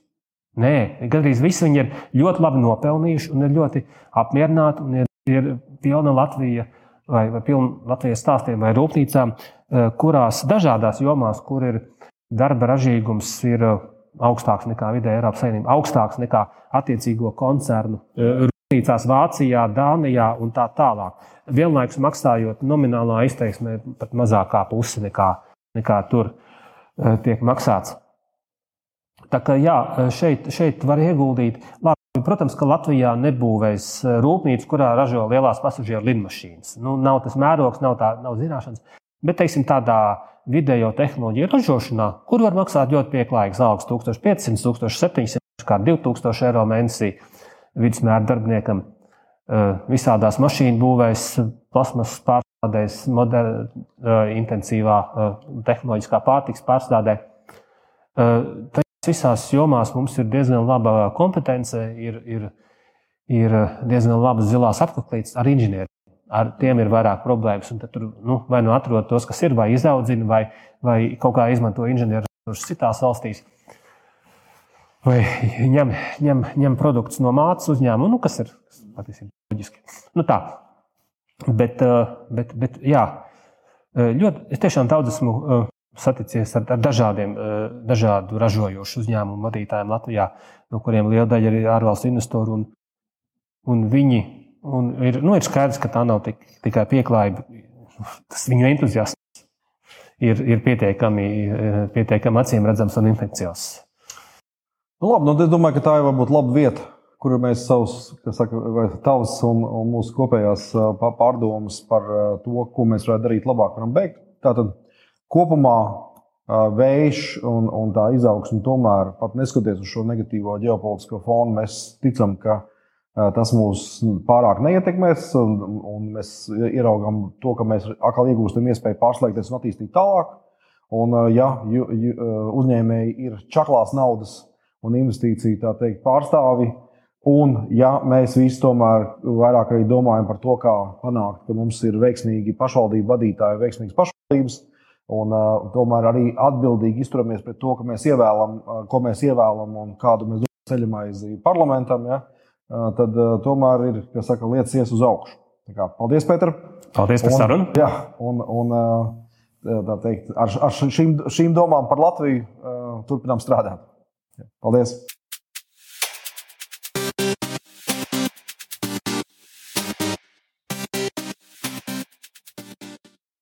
Nē, gandrīz visi viņi ir ļoti labi nopelnījuši un ir ļoti apmierināti. Ir, ir pilna Latvija vai, vai pilna Latvijas stāstiem vai rūpnīcām, eh, kurās dažādās jomās, kur ir darba ražīgums, ir eh, augstāks nekā vidē Eiropas Savienībā, augstāks nekā attiecīgo koncernu eh, rūpnīcās Vācijā, Dānijā un tā tālāk. Vienlaikus maksājot nominālā izteiksmē pat mazākā puse nekā, nekā tur tiek maksāts. Tā kā jā, šeit, šeit var ieguldīt. Labi, protams, ka Latvijā nebūvēs e, rūpnīca, kurā ražo lielās pasažieru lidmašīnas. Nu, nav tas mērogs, nav, tā, nav zināšanas. Bet, teiksim, tādā vidējo tehnoloģiju ražošanā, kur var maksāt ļoti pieklājīgas algas, 1500, 1700, kā 2000 eiro mēnesī, vidusmēra darbiniekam, visādās mašīnu būvēs, plasmasas pārstrādēs, moder, intensīvā tehnoloģiskā pārtiks pārstrādē. Visās jomās mums ir diezgan laba kompetence, ir, ir, ir diezgan labas zilās apaklītes ar inženieriem ar tiem ir vairāk problēmas. Tur nu, vai nu atrod tos, kas ir, vai izaudzina, vai, vai kaut kā izmanto inženieru resursus citās valstīs. Vai ņem, ņem, ņem produktus no mātes uzņēmuma, nu, kas ir patiesībā loģiski. Nu, tā. Bet, eh, bet, bet jā, eh, ļoti, es tiešām daudz esmu eh, saticies ar, ar dažādiem dažādu ražojošu uzņēmumu vadītājiem Latvijā, no kuriem liela daļa ir ārvalstu investoru. Un, un viņi Un ir, nu, ir skaidrs, ka tā nav tik, tikai pieklājība. Tas viņu entuziasms ir, ir pietiekami, pietiekami acīm redzams un infekcijos. Nu, labi, nu, es domāju, ka tā ir varbūt laba vieta, kur mēs savus, saka, vai tavas un, un mūsu kopējās pārdomas par to, ko mēs varētu darīt labāk, varam beigt. Tātad kopumā vējš un, un tā izaugsme tomēr, pat neskatoties uz šo negatīvo ģeopolitisko fonu, mēs ticam, ka Tas mūs pārāk neietekmēs, un, un mēs ieraugām to, ka mēs atkal iegūstam iespēju pārslēgties un attīstīt tālāk. Un, ja ju, ju, uzņēmēji ir čaklās naudas un investīciju teikt, pārstāvi, un ja mēs visi tomēr vairāk arī domājam par to, kā panākt, ka mums ir veiksmīgi pašvaldību vadītāji, veiksmīgas pašvaldības, un uh, tomēr arī atbildīgi izturamies pret to, ka mēs ievēlam, uh, ko mēs ievēlam un kādu mēs ceļam aiz parlamentam. Ja? tad tomēr ir saka, lietas ies uz augšu. Kā, paldies, Pēter! Paldies par sarunu! Jā, un, un teikt, ar, ar šīm, šīm domām par Latviju turpinām strādāt. Paldies!